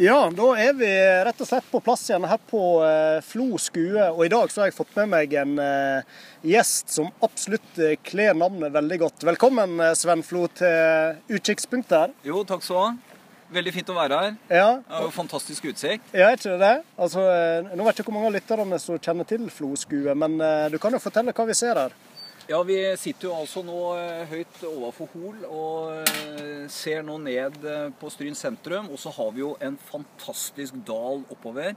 Ja, da er vi rett og slett på plass igjen her på eh, Flo skue. Og i dag så har jeg fått med meg en eh, gjest som absolutt eh, kler navnet veldig godt. Velkommen Sven Flo til Utkikkspunktet her. Jo, takk skal du ha. Veldig fint å være her. Ja, Det er jo fantastisk utsikt. ja ikke det? Altså, nå vet jeg ikke hvor mange av lytterne som kjenner til Flo skue, men du kan jo fortelle hva vi ser her. Ja, vi sitter jo altså nå eh, høyt overfor Hol og eh, ser nå ned eh, på Stryn sentrum. Og så har vi jo en fantastisk dal oppover.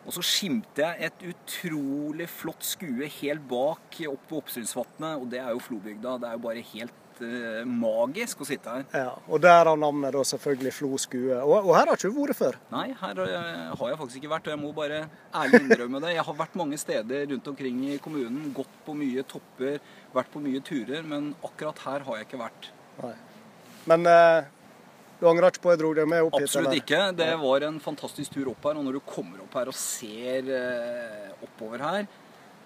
Og så skimter jeg et utrolig flott skue helt bak opp på Oppstrynsvatnet, og det er jo Flobygda. Det er jo bare helt eh, magisk å sitte her. Ja, og derav navnet da selvfølgelig Flo skue. Og, og her har ikke du vært før. Nei, her uh, har jeg faktisk ikke vært, og jeg må bare ærlig innrømme det. Jeg har vært mange steder rundt omkring i kommunen, gått på mye topper, vært på mye turer, men akkurat her har jeg ikke vært. Nei. Men uh, du angrer ikke på at jeg dro deg med opp hit? Absolutt ikke. Det var en fantastisk tur opp her, og når du kommer opp her og ser oppover her,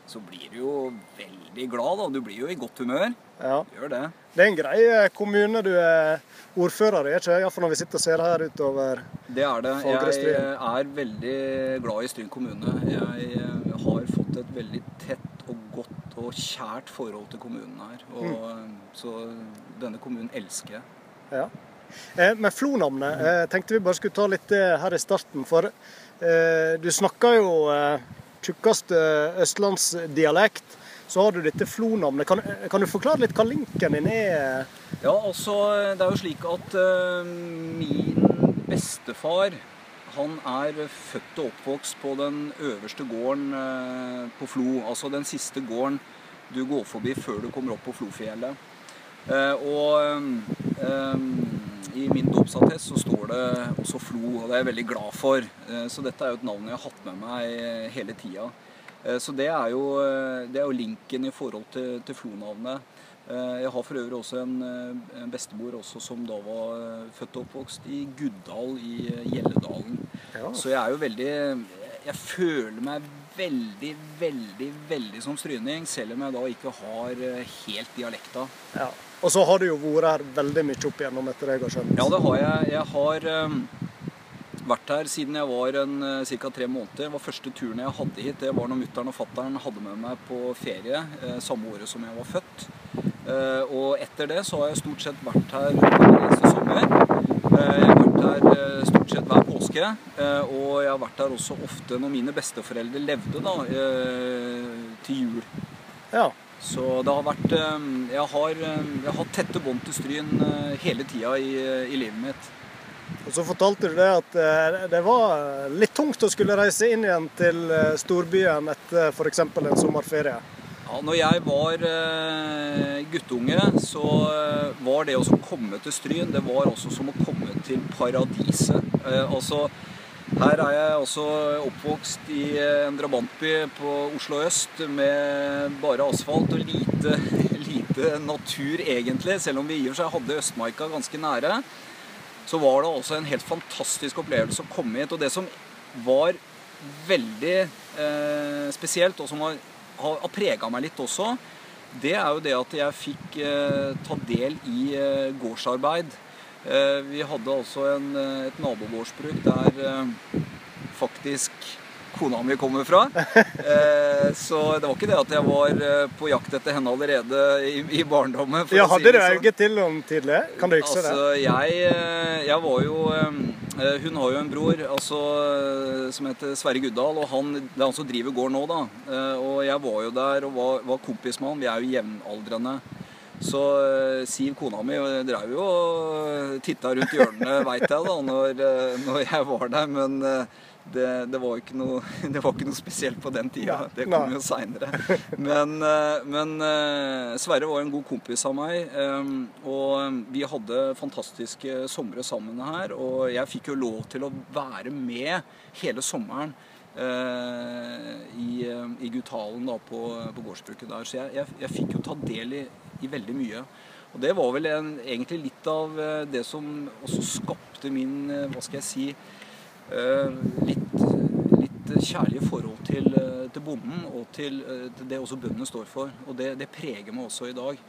så blir du jo veldig glad, da. Du blir jo i godt humør. Ja. Gjør det. Det er en grei eh, kommune du er ordfører i, ikke Iallfall når vi sitter og ser her utover. Det er det. Jeg er veldig glad i Stryn kommune. Jeg eh, har fått et veldig tett og godt og kjært forhold til kommunen her. Og, Mm. Så denne kommunen elsker jeg. Ja. Eh, med Flo-navnet eh, tenkte vi bare skulle ta litt her i starten. For eh, du snakka jo eh, tjukkeste østlandsdialekt. Så har du dette Flo-navnet. Kan, kan du forklare litt hva linken din er? Ja, altså, det er jo slik at uh, min bestefar han er født og oppvokst på den øverste gården eh, på Flo. Altså den siste gården du går forbi før du kommer opp på Flofjellet. Eh, og eh, i min dåpsattest så står det også Flo, og det er jeg veldig glad for. Eh, så dette er jo et navn jeg har hatt med meg eh, hele tida. Så det er, jo, det er jo linken i forhold til, til Flo-navnet. Jeg har for øvrig også en, en bestemor også som da var født og oppvokst i Guddal i Gjelledalen. Ja. Så jeg er jo veldig Jeg føler meg veldig, veldig, veldig som stryning, selv om jeg da ikke har helt dialekta. Ja. Og så har du jo vært her veldig mye opp igjennom, etter det jeg har skjønt. Ja, det har jeg. Jeg har um, vært her siden jeg var en, eh, ca. tre måneder. Det var første turen jeg hadde hit. Det var når mutter'n og fatter'n hadde med meg på ferie eh, samme året som jeg var født. Eh, og etter det så har jeg stort sett vært her hver eneste sommer. Eh, jeg har vært her eh, stort sett hver påske. eh, og jeg har vært her også ofte når mine besteforeldre levde, da, til jul. Ja. Så det har vært eh, Jeg har, eh, jeg har hatt tette bånd til Stryn eh, hele tida i, i livet mitt. Og så fortalte du det at eh, det var litt tungt å skulle reise inn igjen til eh, storbyen etter f.eks. en sommerferie. Ja, når jeg var eh, guttunge, så eh, var det å komme til Stryn det var også som å komme til paradiset. Eh, altså, her er jeg også oppvokst i eh, en drabantby på Oslo øst med bare asfalt og lite, lite natur egentlig. Selv om vi i og for seg hadde Østmarka ganske nære, så var det også en helt fantastisk opplevelse å komme hit. Og det som var veldig eh, spesielt, og som har, har, prega meg litt også, det er jo det at jeg fikk eh, ta del i eh, gårdsarbeid. Eh, vi hadde altså en, eh, et nabogårdsbruk der eh, faktisk kona mi kommer fra. Så det var ikke det at jeg var på jakt etter henne allerede i, i barndommen. Ja, si Hadde det sånn. til om tidligere? Kan du huske det? Altså, jeg, eh, jeg var jo Hun har jo en bror altså, som heter Sverre Guddal, og han, det er han som driver gården nå, da. Og jeg var jo der og var, var kompis med han. Vi er jo jevnaldrende. Så eh, Siv, kona mi, drev jo og titta rundt hjørnene, veit jeg, da, når, eh, når jeg var der. Men eh, det, det, var ikke noe, det var ikke noe spesielt på den tida. Ja, Det kom nei. jo seinere. Men, eh, men eh, Sverre var en god kompis av meg. eh, Og vi hadde fantastiske somre sammen her. Og jeg fikk jo lov til å være med hele sommeren eh, i, eh, i Gutalen da, på, på gårdsbruket der. Så jeg, jeg, jeg fikk jo ta del i, i veldig mye. Og det var vel en, egentlig litt av eh, det som også skapte min, eh, hva skal jeg si, eh, litt, litt kjærlige forhold til, til bonden og til, til det også bøndene står for. Og det, det preger meg også i dag.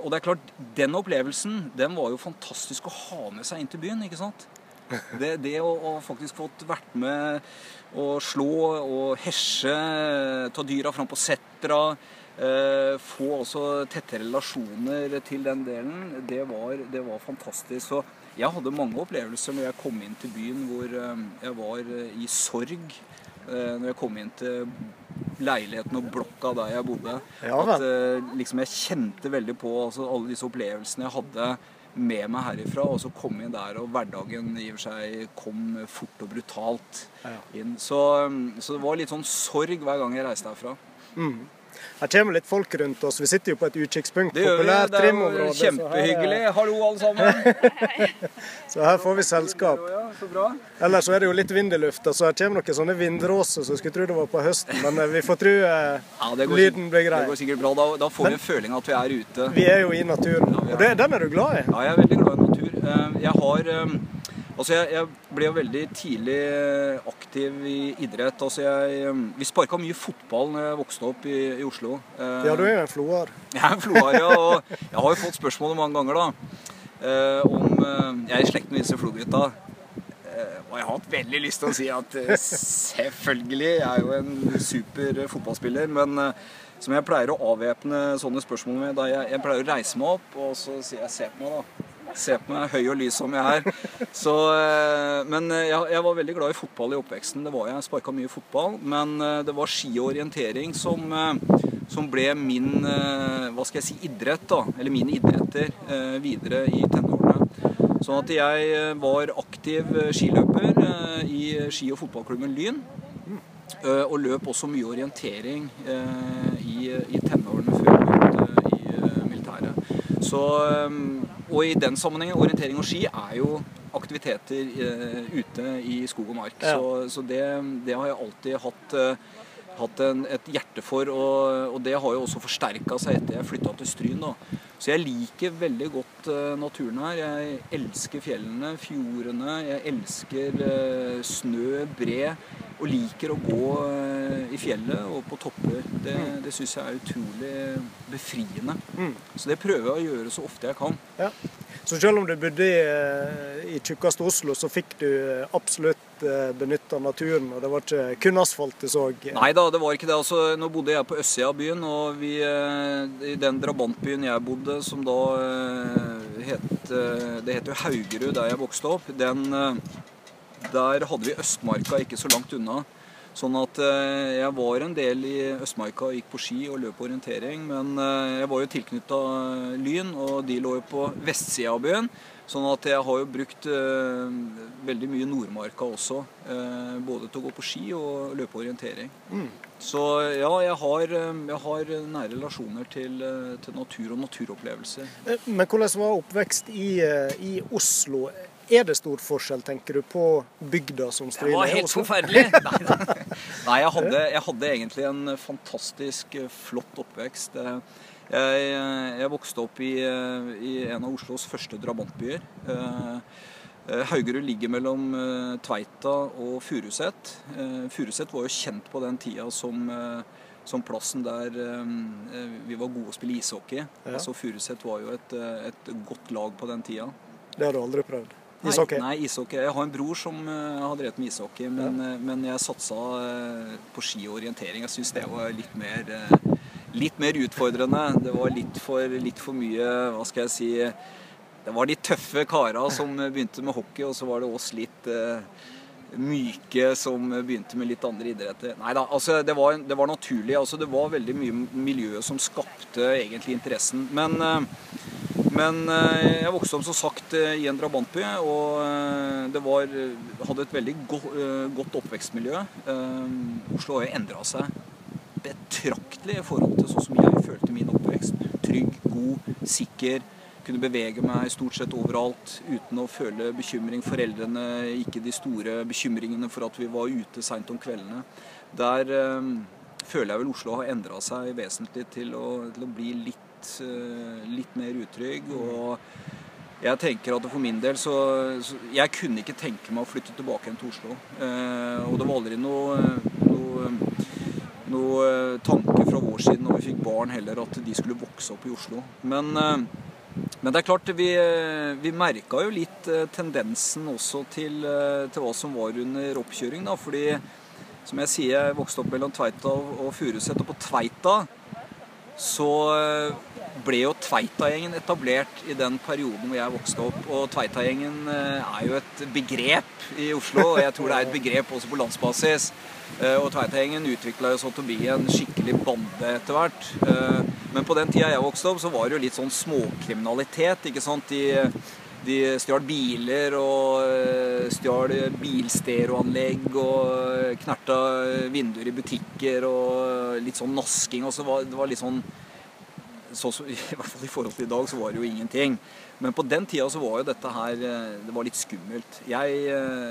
Og det er klart, den opplevelsen den var jo fantastisk å ha med seg inn til byen. ikke sant? Det, det å, å faktisk fått vært med å slå og hesje, ta dyra fram på setra, få også tette relasjoner til den delen, det var, det var fantastisk. Så jeg hadde mange opplevelser når jeg kom inn til byen hvor eh, jeg var eh, i sorg. Eh, når jeg kom inn til leiligheten og blokka der jeg bodde. Ja, at eh, liksom jeg kjente veldig på altså, alle disse opplevelsene jeg hadde med meg herifra, og så kom jeg der, og hverdagen i og for seg kom fort og brutalt inn. Så, så det var litt sånn sorg hver gang jeg reiste herfra. Her kommer litt folk rundt oss. Vi sitter jo på et utkikkspunkt. Populært Det er jo kjempehyggelig. her er-. Hallo, alle sammen. Så her får vi selskap. Ja, så. Ellers så er det jo litt vind i lufta, så her kommer noen sånne vindråser så skulle tro det var på høsten. Men eh, vi får tro eh, Ja, går, lyden blir grei. det går sikkert bra. Da, da får vi en føling av at vi er ute. Vi er jo i naturen. Ja, er Og det, den er du glad i? Ja, jeg er veldig glad i natur. Eh, Jeg har eh, Altså, jeg, jeg ble jo veldig tidlig eh, aktiv i idrett. Altså, jeg eh, Vi sparka mye fotball når jeg vokste opp i, i Oslo. Eh, Ja, du er en floar. Jeg er en floar, ja. Og jeg har jo fått spørsmålet mange ganger, da. eh, Om eh, Jeg er i slekt med disse flogutta. Eh, Og jeg har hatt veldig lyst til å si at selvfølgelig jeg er jo en super fotballspiller, men som jeg pleier å avvæpne sånne spørsmål med, da jeg, jeg pleier å reise meg opp og så sier jeg se på meg, da. Se på meg, høy og lys som jeg er. Så, eh, men eh, jeg, jeg var veldig glad i fotball i oppveksten. Det var jeg. Sparka mye fotball. Men eh, det var ski og orientering som, som ble min hva skal jeg si, idrett, da. Eller mine idretter videre i tenårene. Sånn at jeg var aktiv skiløper i ski- og fotballklubben Lyn. Og løp også mye orientering i, i tenårene før jeg begynte i militæret. Så, og i den sammenhengen, orientering og ski er jo aktiviteter uh, ute i skog og mark. Ja. Så, så det, det har jeg alltid hatt, uh, hatt en, et hjerte for, og, og det har jo også forsterka seg etter jeg flytta til Stryn. da. Så jeg liker veldig godt uh, naturen her. Jeg elsker fjellene, fjordene. Jeg elsker snø, bre. Og liker å gå eh, i fjellet og på topper. Det, det syns jeg er utrolig befriende. Mm. Så det prøver jeg å gjøre så ofte jeg kan. Ja. Så selv om du bodde i, eh, i tjukkeste Oslo, så fikk du eh, absolutt benytta naturen, og det var ikke kun asfalt du så? Nei da, det var ikke det. Altså, nå bodde jeg på østsida av byen, og vi, i den drabantbyen jeg bodde, som da het Det heter jo Haugerud, der jeg vokste opp. Den, der hadde vi Østmarka ikke så langt unna. Sånn at eh, jeg var en del i Østmarka og gikk på ski og løp orientering. Men eh, jeg var jo tilknytta Lyn, og de lå jo på vestsida av byen. Sånn at jeg har jo brukt eh, veldig mye Nordmarka også. Eh, både til å gå på ski og løpe orientering. Så ja, jeg har, eh, jeg har nære relasjoner til, eh, til natur og naturopplevelser. Eh, Men hvordan var oppvekst i, eh, i Oslo? Er det stor forskjell, tenker du, på bygda som Det var helt forferdelig! Nei, Nei jeg, hadde, jeg hadde egentlig en fantastisk eh, flott oppvekst. Eh, Jeg, jeg vokste opp i, eh, i en av Oslos første drabantbyer. Haugerud ligger mellom Tveita og Furuset. Furuset var jo kjent på den tida som, som plassen der vi var gode å spille ishockey. Ja. Altså Furuset var jo et, et godt lag på den tida. Det har du aldri prøvd? Ishockey? Nei, nei, ishockey. Jeg har en bror som uh, har drevet med ishockey, men, eh, men jeg satsa uh, på ski og orientering. Jeg syns det var litt mer, eh, litt mer utfordrende. Det var litt for, litt for mye, hva skal jeg si Det var de tøffe kara som begynte med hockey, og så var det oss litt eh, myke som begynte med litt andre idretter. Nei da, altså det var, det var naturlig. Altså det var veldig mye miljø som skapte egentlig interessen. Men eh, men eh, jeg vokste opp som sagt eh, i en drabantby, og eh, det var, hadde et veldig go godt oppvekstmiljø. Oslo har jo endra seg betraktelig i forhold til sånn som jeg følte min oppvekst. Trygg, god, sikker. Kunne bevege meg stort sett overalt uten å føle bekymring. Foreldrene ikke de store bekymringene for at vi var ute seint om kveldene. Der føler jeg vel Oslo har endra seg vesentlig til å, til å bli litt, eh, litt mer utrygg. Og jeg tenker at for min del så, så Jeg kunne ikke tenke meg å flytte tilbake igjen til Oslo. Eh, og det var aldri noe, noe, noe tanke fra vår side når vi fikk barn heller, at de skulle vokse opp i Oslo. Men, eh, Men det er klart, vi, vi merka jo litt eh, tendensen også til, eh, til hva som var under oppkjøring. da, fordi som jeg sier, jeg vokste opp mellom Tveita og Furuset. Og på Tveita så eh, ble jo Tveita-gjengen etablert i den perioden hvor jeg vokste opp. Og Tveita-gjengen er jo et begrep i Oslo, og jeg tror det er et begrep også på landsbasis. Og Tveita-gjengen utvikla så til å bli en skikkelig bande etter hvert. Men på den tida jeg vokste opp, så var det jo litt sånn småkriminalitet. ikke sant? De, de stjal biler og eh, stjal bilstereoanlegg og knerta vinduer i butikker og litt sånn nasking. og så var Det var litt sånn så, så, I hvert fall i forhold til i dag så var det jo ingenting. Men på den tida så var jo dette her eh, Det var litt skummelt. Jeg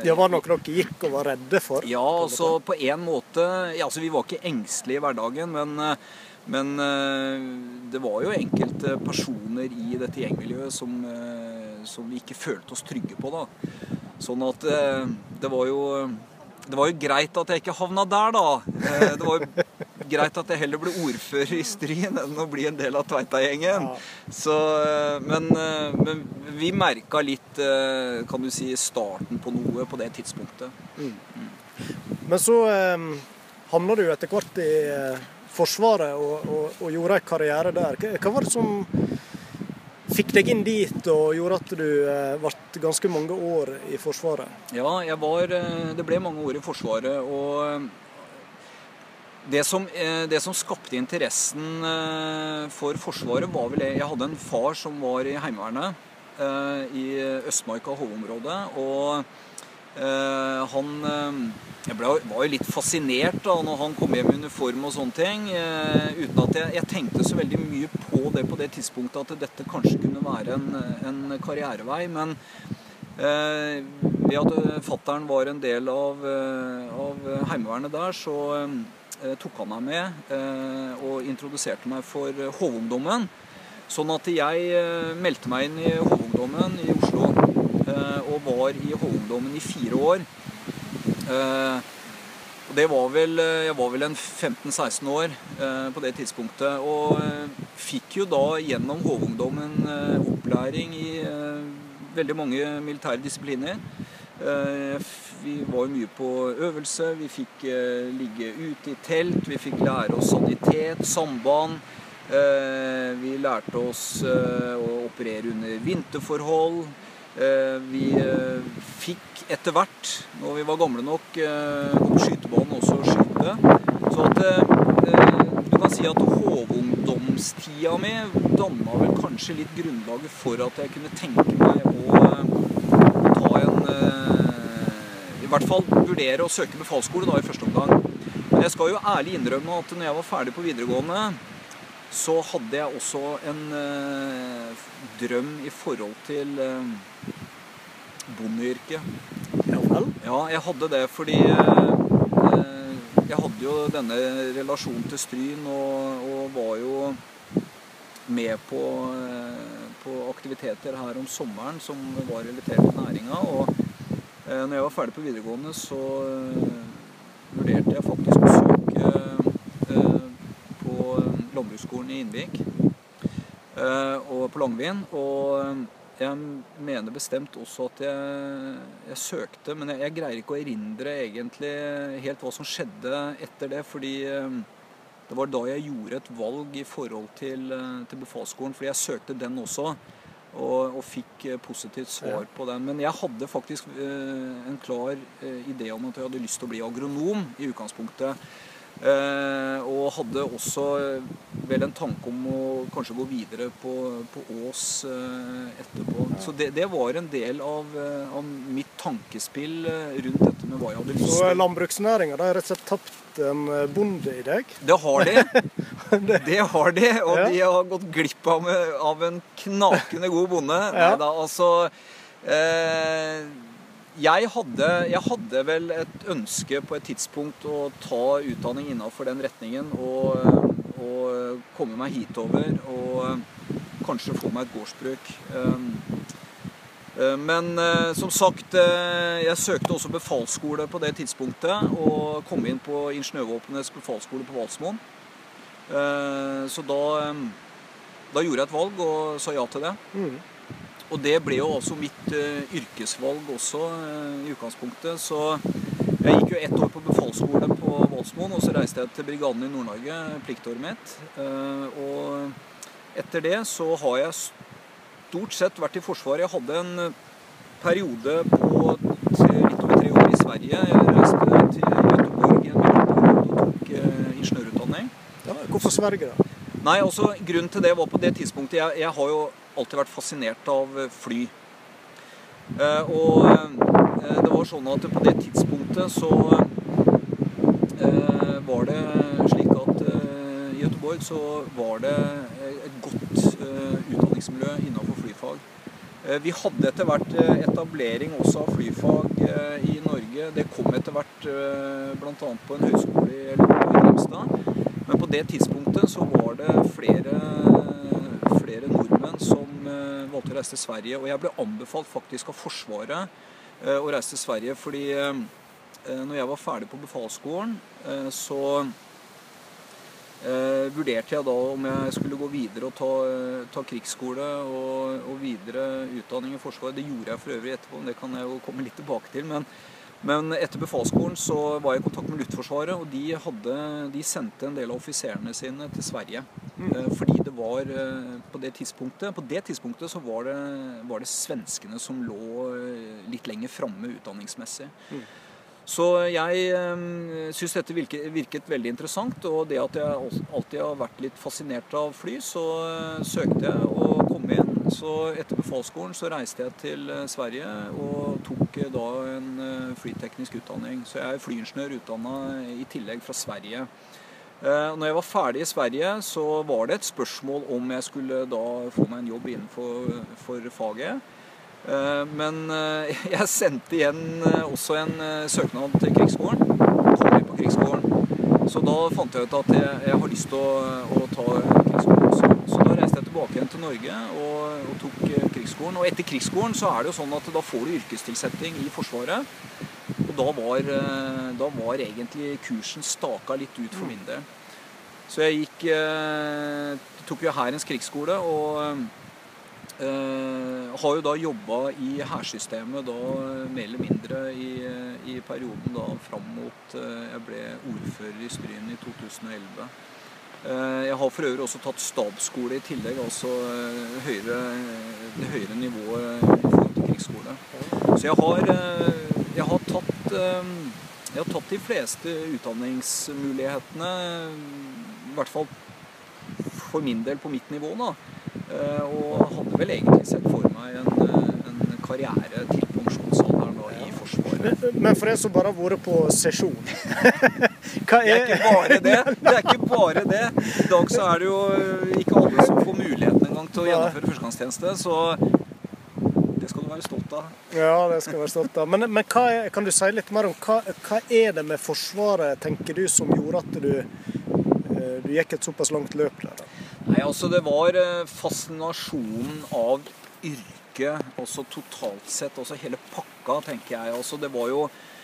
Det var noe dere gikk og var redde for? Ja, altså på en måte ja, altså Vi var ikke engstelige i hverdagen, men men eh, det var jo enkelte personer i dette gjengmiljøet som, eh, som vi ikke følte oss trygge på. da. Sånn at eh, det var jo det var jo greit at jeg ikke havna der, da. Det var jo greit at jeg heller ble ordfører i Stryn enn å bli en del av Tveita-gjengen. Så, men, men, vi merka litt, kan du si, starten på noe på det tidspunktet. Mm. Mm. Men så eh, havna du etter hvert i Forsvaret og, og, og gjorde en karriere der. Hva var det som fikk deg inn dit og gjorde at du eh, ble ganske mange år i Forsvaret? Ja, var eh, Det ble mange år i Forsvaret. og eh, det som, det som, skapte interessen for Forsvaret, var vel Jeg hadde en far som var i Heimevernet i Østmarka HV-området. Og han jeg ble, var jo litt fascinert da når han kom hjem i uniform og sånne ting. Eh, uten at jeg, jeg, tenkte så veldig mye på det på det tidspunktet at dette kanskje kunne være en, en karrierevei. Men eh, ved at fattern var en del av, eh, av Heimevernet der, så eh, tok han meg med eh, og introduserte meg for Hovungdommen. Sånn at jeg eh, meldte meg inn i HV-ungdommen i Oslo og var i HV-ungdommen i fire år. Eh, det var vel, eh, jeg var vel en 15-16 år eh, på det tidspunktet. Og fikk jo da gjennom HV-ungdommen opplæring i veldig mange militære disipliner. Vi var jo mye på øvelse. Vi fikk ligge ute i telt. Vi fikk lære oss sanitet, samband. Vi lærte oss å operere under vinterforhold. Vi fikk etter hvert, når vi var gamle nok, eh, på skytebanen også å skyte. Så at eh, du kan si at HV-ungdomstida mi danna vel kanskje litt grunnlaget for at jeg kunne tenke meg å ta en I hvert fall vurdere å søke befalsskole da i første omgang. Men jeg skal jo ærlig innrømme at når jeg var ferdig på videregående, så hadde jeg også en eh, drøm i forhold til eh, bondeyrket. Ja jeg hadde det fordi eh, jeg hadde jo denne relasjonen til Stryn og, og var jo med på, eh, på, aktiviteter her om sommeren som var relatert til næringa. Og eh, når jeg var ferdig på videregående, så vurderte jeg faktisk å søke på landbruksskolen i Innvik og på Langvin. Og jeg mener bestemt også at jeg, jeg søkte, men jeg, jeg, greier ikke å erindre egentlig helt hva som skjedde etter det. Fordi eh, det var da jeg gjorde et valg i forhold til, eh, til befalsskolen. Fordi jeg søkte den også, og, og fikk eh, positivt svar på den. Men jeg hadde faktisk en klar idé om at jeg hadde lyst til å bli agronom i utgangspunktet. Eh, og hadde også eh, vel en tanke om å kanskje gå videre på, på Ås eh, etterpå. Så det, det, var en del av, av, mitt tankespill rundt dette med hva jeg hadde lyst til. Så landbruksnæringa har rett og slett tapt en bonde i deg? Det har de. det har de, og de har gått glipp av, av en knakende god bonde. Ja. Neida, altså... Eh, jeg hadde, jeg hadde, vel et ønske på et tidspunkt å ta utdanning innafor den retningen og, og, komme meg hitover og kanskje få meg et gårdsbruk. Um, uh, men som sagt, jeg søkte også befalsskole på det tidspunktet og kom inn på Ingeniørvåpenets befalsskole på Valsmoen. Så da, da gjorde jeg et valg og sa ja til det. Mm. Og det ble jo også mitt uh, yrkesvalg også uh, i utgangspunktet. Så jeg gikk jo ett år på befalsskole på Voldsmoen, og så reiste jeg til brigaden i Nord-Norge, pliktåret mitt. Og etter det så har jeg stort sett vært i Forsvaret. Jeg hadde en periode på litt over tre år i Sverige. Jeg reiste til Göteborg en og tok ingeniørutdanning. Ja, hvorfor Sverige, da? Nei, altså Grunnen til det var på det tidspunktet Jeg, jeg har jo alltid vært fascinert av fly. Eh, og eh, det var sånn at på det tidspunktet så eh, var det slik at i Göteborg så var det et godt utdanningsmiljø innenfor flyfag. Vi hadde etter hvert etablering også av flyfag i Norge. Det kom etter hvert bl.a. på en høyskole i Grimstad. Men på det tidspunktet så var det flere, flere nordmenn som uh, valgte å reise til Sverige. Og jeg ble anbefalt faktisk av Forsvaret uh, å reise til Sverige fordi uh, når jeg var ferdig på befalsskolen, så vurderte jeg da om jeg skulle gå videre og ta, ta krigsskole og, og, videre utdanning i Forsvaret. Det gjorde jeg for øvrig etterpå, men det kan jeg jo komme litt tilbake til. men men etter befalsskolen så var jeg i kontakt med Luftforsvaret, og de, hadde, de sendte en del av offiserene sine til Sverige. Mm. Eh, fordi det var eh, på det tidspunktet På det tidspunktet så var det, var det svenskene som lå eh, litt lenger framme utdanningsmessig. Mm. Så jeg syns dette virket, virket, veldig interessant. Og det at jeg alltid har vært litt fascinert av fly, så søkte jeg å komme inn. Så etter befalsskolen så reiste jeg til Sverige og tok da en flyteknisk utdanning. Så jeg er flyingeniør utdanna i tillegg fra Sverige. Når jeg var ferdig i Sverige, så var det et spørsmål om jeg skulle da få meg en jobb innenfor faget. Eh, men eh, jeg sendte igjen eh, også en søknad til Krigsskolen. Kom inn på Krigsskolen. Så da fant jeg ut at jeg, jeg har lyst til å, å, ta Krigsskolen også. Så da reiste jeg tilbake igjen til Norge og, og tok Krigsskolen. Og etter Krigsskolen så er det jo sånn at da får du yrkestilsetting i Forsvaret. Og da var, da var egentlig kursen staka litt ut for min del. Så jeg gikk tok jo Hærens krigsskole og Uh, har jo da jobba i hærsystemet da mer eller mindre i, i perioden da fram mot jeg ble ordfører i Stryn i 2011. Uh, jeg har for øvrig også tatt stabsskole i tillegg, altså høyere, det høyere nivået i forhold til krigsskole. Så jeg har, jeg har tatt jeg har tatt de fleste utdanningsmulighetene, i hvert fall for min del på mitt nivå. da. Eh, og hadde vel egentlig sett for meg en, en karriere til pensjonsalderen da, i Forsvaret. Men for en som bare har vært på sesjon Hva er Det er ikke bare det. Det er ikke bare det. I dag så er det jo ikke alle som får muligheten engang til å gjennomføre førstegangstjeneste. Så være stolt av. Ja, det skal være stolt av. Men, men er, kan du si litt mer om hva, hva, er det med Forsvaret, tenker du, som gjorde at du, du gikk et såpass langt løp der? da? Nei, altså det var eh, fascinasjonen av yrket, også totalt sett. Også hele pakka, tenker jeg. Altså det var jo eh,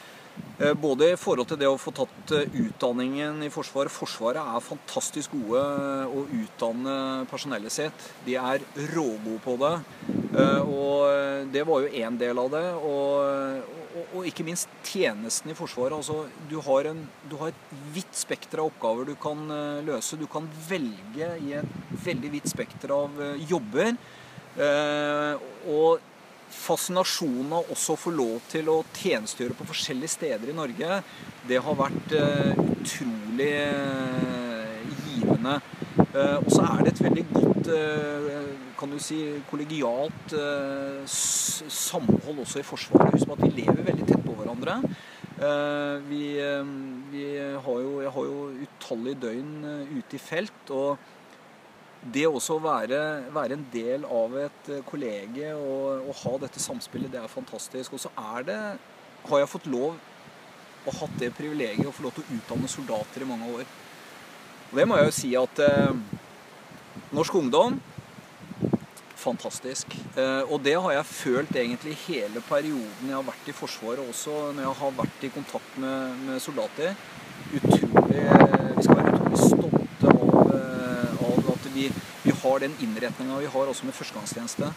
både i forhold til det å få tatt eh, utdanningen i Forsvaret. Forsvaret er fantastisk gode å utdanne personellet sitt. De er rågode på det. Og det var jo én del av det. Og, og, og, ikke minst tjenesten i Forsvaret. Altså, du, har en, du, har et vidt spekter av oppgaver du kan løse. Du kan velge i et veldig vidt spekter av jobber. Og fascinasjonen av også å få lov til å tjenestegjøre på forskjellige steder i Norge, det har vært utrolig givende. Og så er det et veldig godt kan du si, kollegialt eh, samhold også i Forsvaret. Husk at vi lever veldig tett på hverandre. Eh, vi, eh, vi har jo, jeg har jo utallige døgn eh, ute i felt. og det også å være, være, en del av et eh, kollege og, og, ha dette samspillet, det er fantastisk. Og så er det Har jeg fått lov og hatt det privilegiet å få lov til å utdanne soldater i mange år. Og det må jeg jo si at eh, norsk ungdom fantastisk. Eh, og det har jeg følt egentlig hele perioden jeg har vært i Forsvaret også, når jeg har vært i kontakt med, med soldater. Utrolig, Vi skal være utrolig stolte av, eh, av vi, vi, har den innretninga vi har også med førstegangstjeneste,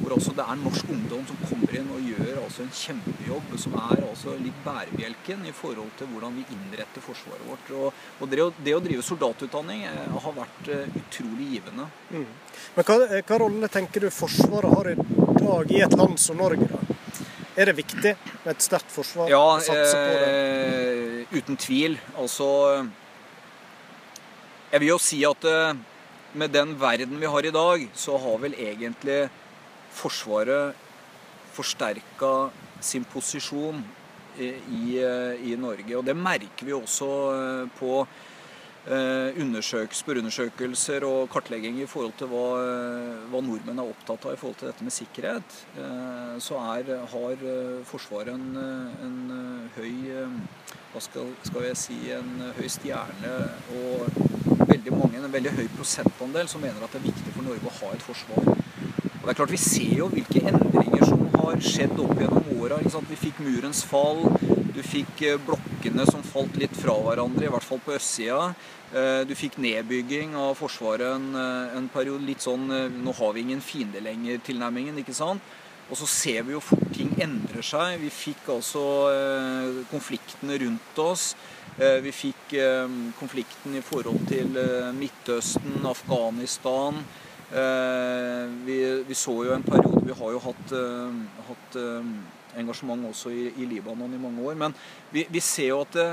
hvor også det er norsk ungdom som kommer inn og gjør altså en kjempejobb, som er altså litt bærebjelken i forhold til hvordan vi innretter Forsvaret vårt. Og, og det, å, det, å, drive soldatutdanning eh, har vært uh, utrolig givende. Mm. Men hva, hva, rolle tenker du Forsvaret har i dag i et land som Norge? da? Er det viktig med et sterkt forsvar? Ja, eh, uten tvil. Altså Jeg vil jo si at med den verden vi har i dag, så har vel egentlig Forsvaret forsterka sin posisjon i, i, Norge. Og det merker vi også eh, på undersøkelser spørreundersøkelser og kartlegging i forhold til hva, hva, nordmenn er opptatt av i forhold til dette med sikkerhet. Eh, så er, har Forsvaret en, en høy hva skal, skal, jeg si, en høy stjerne og veldig mange, en veldig høy prosentandel som mener at det er viktig for Norge å ha et forsvar. Og det er klart Vi ser jo hvilke endringer som har skjedd opp gjennom åra. Vi fikk murens fall. Du fikk eh, blokkene som falt litt fra hverandre, i hvert fall på østsida. Eh, du fikk nedbygging av Forsvaret en, eh, en periode. Litt sånn 'nå har vi ingen fiende lenger'-tilnærmingen. ikke sant? Og så ser vi jo fort ting endrer seg. Vi fikk altså konfliktene rundt oss. Eh, vi fikk eh, konflikten i forhold til eh, Midtøsten, Afghanistan. Vi, vi, så jo en periode Vi har jo hatt, hatt engasjement også i, i, Libanon i mange år. Men vi, vi ser jo at det,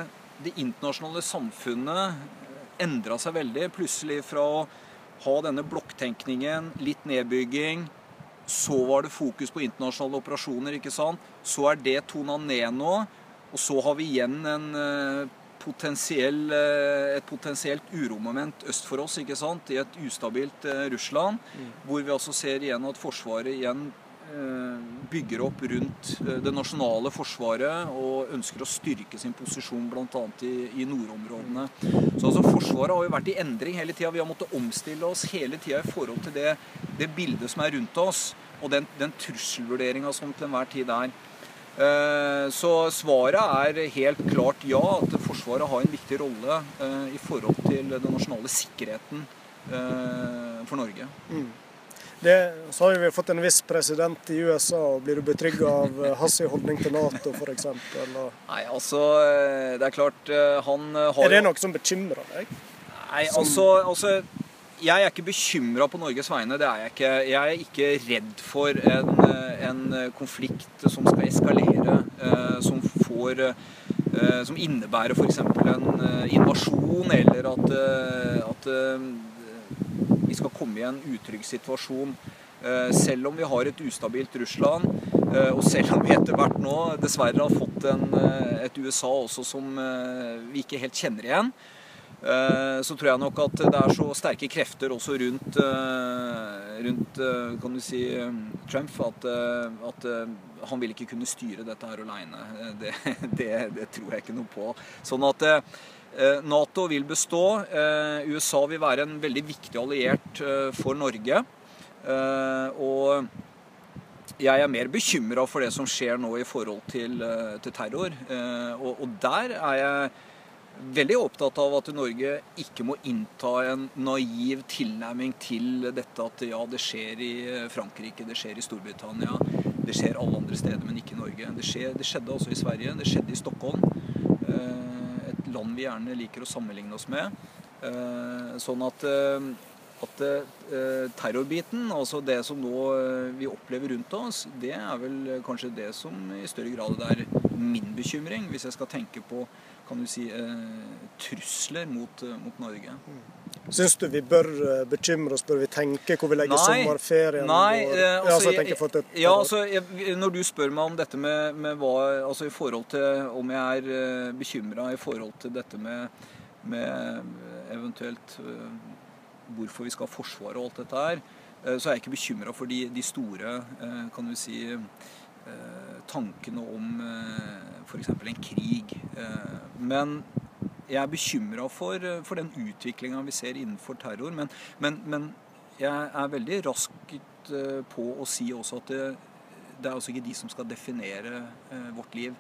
det internasjonale samfunnet endra seg veldig. Plutselig fra å ha denne blokktenkningen, litt nedbygging, så var det fokus på internasjonale operasjoner. ikke sant? Så er det tona ned nå. Og så har vi igjen en, potensiell, eh, et potensielt uromoment øst for oss, ikke sant? i et ustabilt eh, Russland. Mm. Hvor vi altså ser igjen at Forsvaret igjen bygger opp rundt det nasjonale forsvaret og ønsker å styrke sin posisjon bl.a. I, i nordområdene. Så altså Forsvaret har jo vært i endring hele tida. Vi har måttet omstille oss hele tida i forhold til det det bildet som er rundt oss, og den, den trusselvurderinga som til enhver tid er. Eh, så svaret er helt klart ja, at Forsvaret har en viktig rolle eh, i forhold til den nasjonale sikkerheten eh, for Norge. Mm. Det, så har vi fått en viss president i USA. og Blir du betrygga av hans holdning til Nato f.eks.? Nei, altså Det er klart han har Er det noe som bekymrer deg? Nei, altså, altså jeg er ikke bekymra på Norges vegne. Det er jeg ikke. Jeg er ikke redd for en, en konflikt som skal eskalere, eh, som får eh, Som innebærer f.eks. en eh, invasjon, eller at, at vi skal komme i en utrygg situasjon. Selv om vi har et ustabilt Russland, og selv om vi etter hvert nå dessverre har fått en, et USA også som vi ikke helt kjenner igjen, Eh, så tror jeg nok at det er så sterke krefter også rundt, eh, rundt eh, kan du si, Trump at, at, han vil ikke kunne styre dette her aleine. Det, det, det, tror jeg ikke noe på. Sånn at Nato vil bestå. USA vil være en veldig viktig alliert for Norge. Og jeg er mer bekymra for det som skjer nå i forhold til, til terror. Og, og der er jeg veldig opptatt av at Norge ikke må innta en naiv tilnærming til dette at ja, det skjer i Frankrike, det skjer i Storbritannia, det skjer alle andre steder, men ikke i Norge. Det, skjer, det skjedde også i Sverige, det skjedde i Stockholm. Eh, et land vi gjerne liker å sammenligne oss med. Eh, sånn at, eh, at terrorbiten, altså det som nå vi opplever rundt oss, det er vel kanskje det som i større grad er min bekymring, hvis jeg skal tenke på kan du si, eh, trusler mot, eh, mot Norge. Mm. Syns du vi bør eh, bekymre oss, bør vi tenke hvor vi legger nei, sommerferien? Nei, altså, altså, jeg, jeg, ja, altså, jeg, Når du spør meg om dette med, med, hva altså i forhold til om jeg er bekymra i forhold til dette med, med eventuelt hvorfor vi skal ha Forsvaret og alt dette her, så er jeg ikke bekymra for de, de, store kan du si, tankene om f.eks. en krig. Eh, men jeg er bekymra for, eh, for, den utviklinga vi ser innenfor terror. Men, men, men, jeg er veldig raskt eh, på å si også at det, det er altså ikke de som skal definere vårt liv.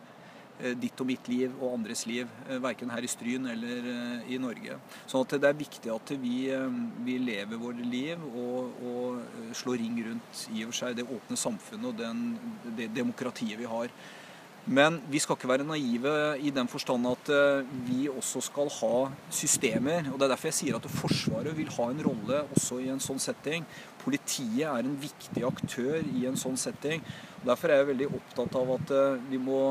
Ditt og mitt liv og andres liv, verken her i Stryn eller i Norge. Sånn at det er viktig at vi, vi lever våre liv og, og, slår ring rundt i og for seg det åpne samfunnet og den, det demokratiet vi har. Men vi skal ikke være naive i den forstand at eh, vi også skal ha systemer. og Det er derfor jeg sier at Forsvaret vil ha en rolle også i en sånn setting. Politiet er en viktig aktør i en sånn setting. og Derfor er jeg veldig opptatt av at eh, vi må,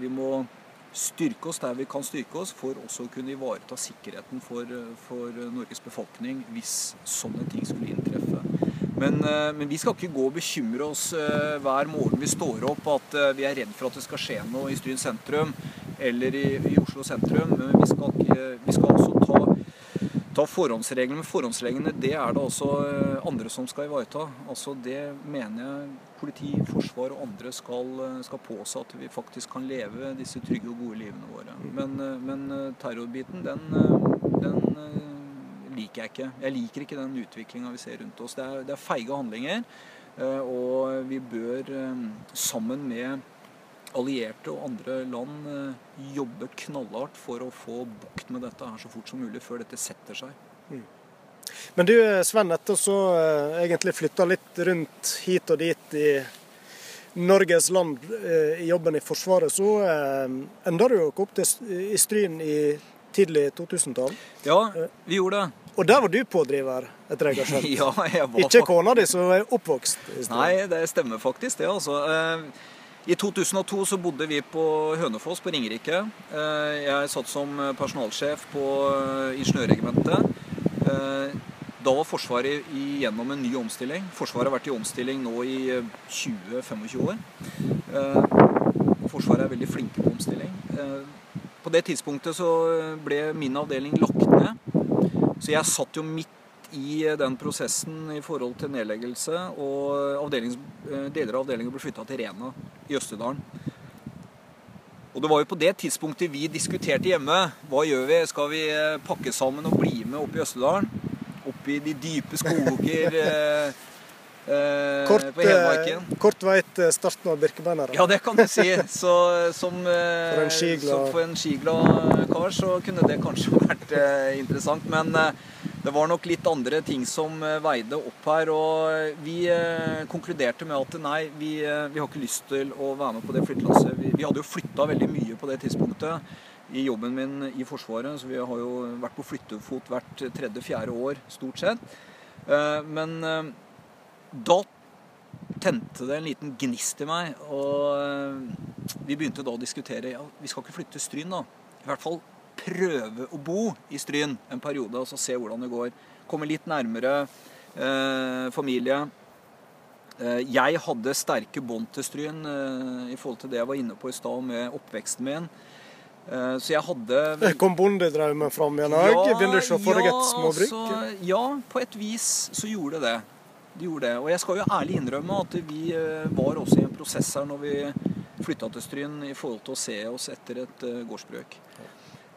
vi må styrke oss der vi kan styrke oss, for også å kunne ivareta sikkerheten for, eh, for Norges befolkning hvis sånne ting skulle inntreffe. Men, eh, men, vi skal ikke gå og bekymre oss eh, hver morgen vi står opp at eh, vi er redd for at det skal skje noe i Stryn sentrum eller i, i Oslo sentrum. Men vi skal, ikke, vi skal også ta, ta forhåndsreglene. Men forhåndsreglene det er det også andre som skal ivareta. Altså Det mener jeg politi, forsvar og andre skal, skal påse at vi faktisk kan leve disse trygge og gode livene våre. Men, men terrorbiten, den, den liker jeg ikke. Jeg liker ikke den utviklinga vi ser rundt oss. Det er, det er feige handlinger. Eh, og vi bør eh, sammen med allierte og andre land eh, jobbe knallhardt for å få bukt med dette her så fort som mulig, før dette setter seg. Mm. Men du Sven, etter så egentlig flytta litt rundt hit og dit i Norges land i jobben i Forsvaret, så enda du jo opp til, i Stryn i tidlig 2000-tall. Ja, vi gjorde det. Og der var du pådriver, etter jeg har skjønt? ja, jeg var Ikke kona di som er oppvokst i stedet. Nei, det stemmer faktisk, det. altså. Eh, I 2002 så bodde vi på Hønefoss på Ringerike. Eh, jeg satt som personalsjef på eh, ingeniørregimentet. Da var Forsvaret igjennom en ny omstilling. Forsvaret har vært i omstilling nå i 20-25 år. Forsvaret er veldig flinke på omstilling. På det tidspunktet så ble min avdeling lagt ned. Så jeg satt jo midt i den prosessen i forhold til nedleggelse, og eh, deler av avdelingen ble flytta til Rena i Østerdalen. Og det var jo på det tidspunktet vi diskuterte hjemme. Hva gjør vi? Skal vi eh, pakke sammen og bli med opp i Østerdalen? Opp i de dype skoger eh, eh kort, på Hedmarken. kort vei til starten av Birkebeinerne. Ja, det kan du si. Så, som, for en skiglad, for en skiglad kar så kunne det kanskje vært eh, interessant. Men eh, det var nok litt andre ting som eh, veide opp her. Og vi eh, konkluderte med at nei, vi, eh, vi, har ikke lyst til å være med på det flyttelasset. Vi, vi, hadde jo flytta veldig mye på det tidspunktet i jobben min i Forsvaret. Så vi har jo vært på flyttefot hvert tredje-fjerde år, stort sett. Men da tente det en liten gnist i meg. Og vi begynte da å diskutere ja, vi skal ikke flytte til Stryn, da. I hvert fall prøve å bo i Stryn en periode og så se hvordan det går. Komme litt nærmere eh, familie. Eh, jeg hadde sterke bånd til Stryn eh, i forhold til det jeg var inne på i stad med oppveksten min. Eh, så jeg hadde Kom bondedrømmen fram igjen òg? Ja, Vil du se for deg et småbruk? Altså, ja, på et vis så gjorde det det. De gjorde det. Og jeg skal jo ærlig innrømme at vi eh, var også i en prosess her når vi flytta til Stryn i forhold til å se oss etter et eh, gårdsbruk.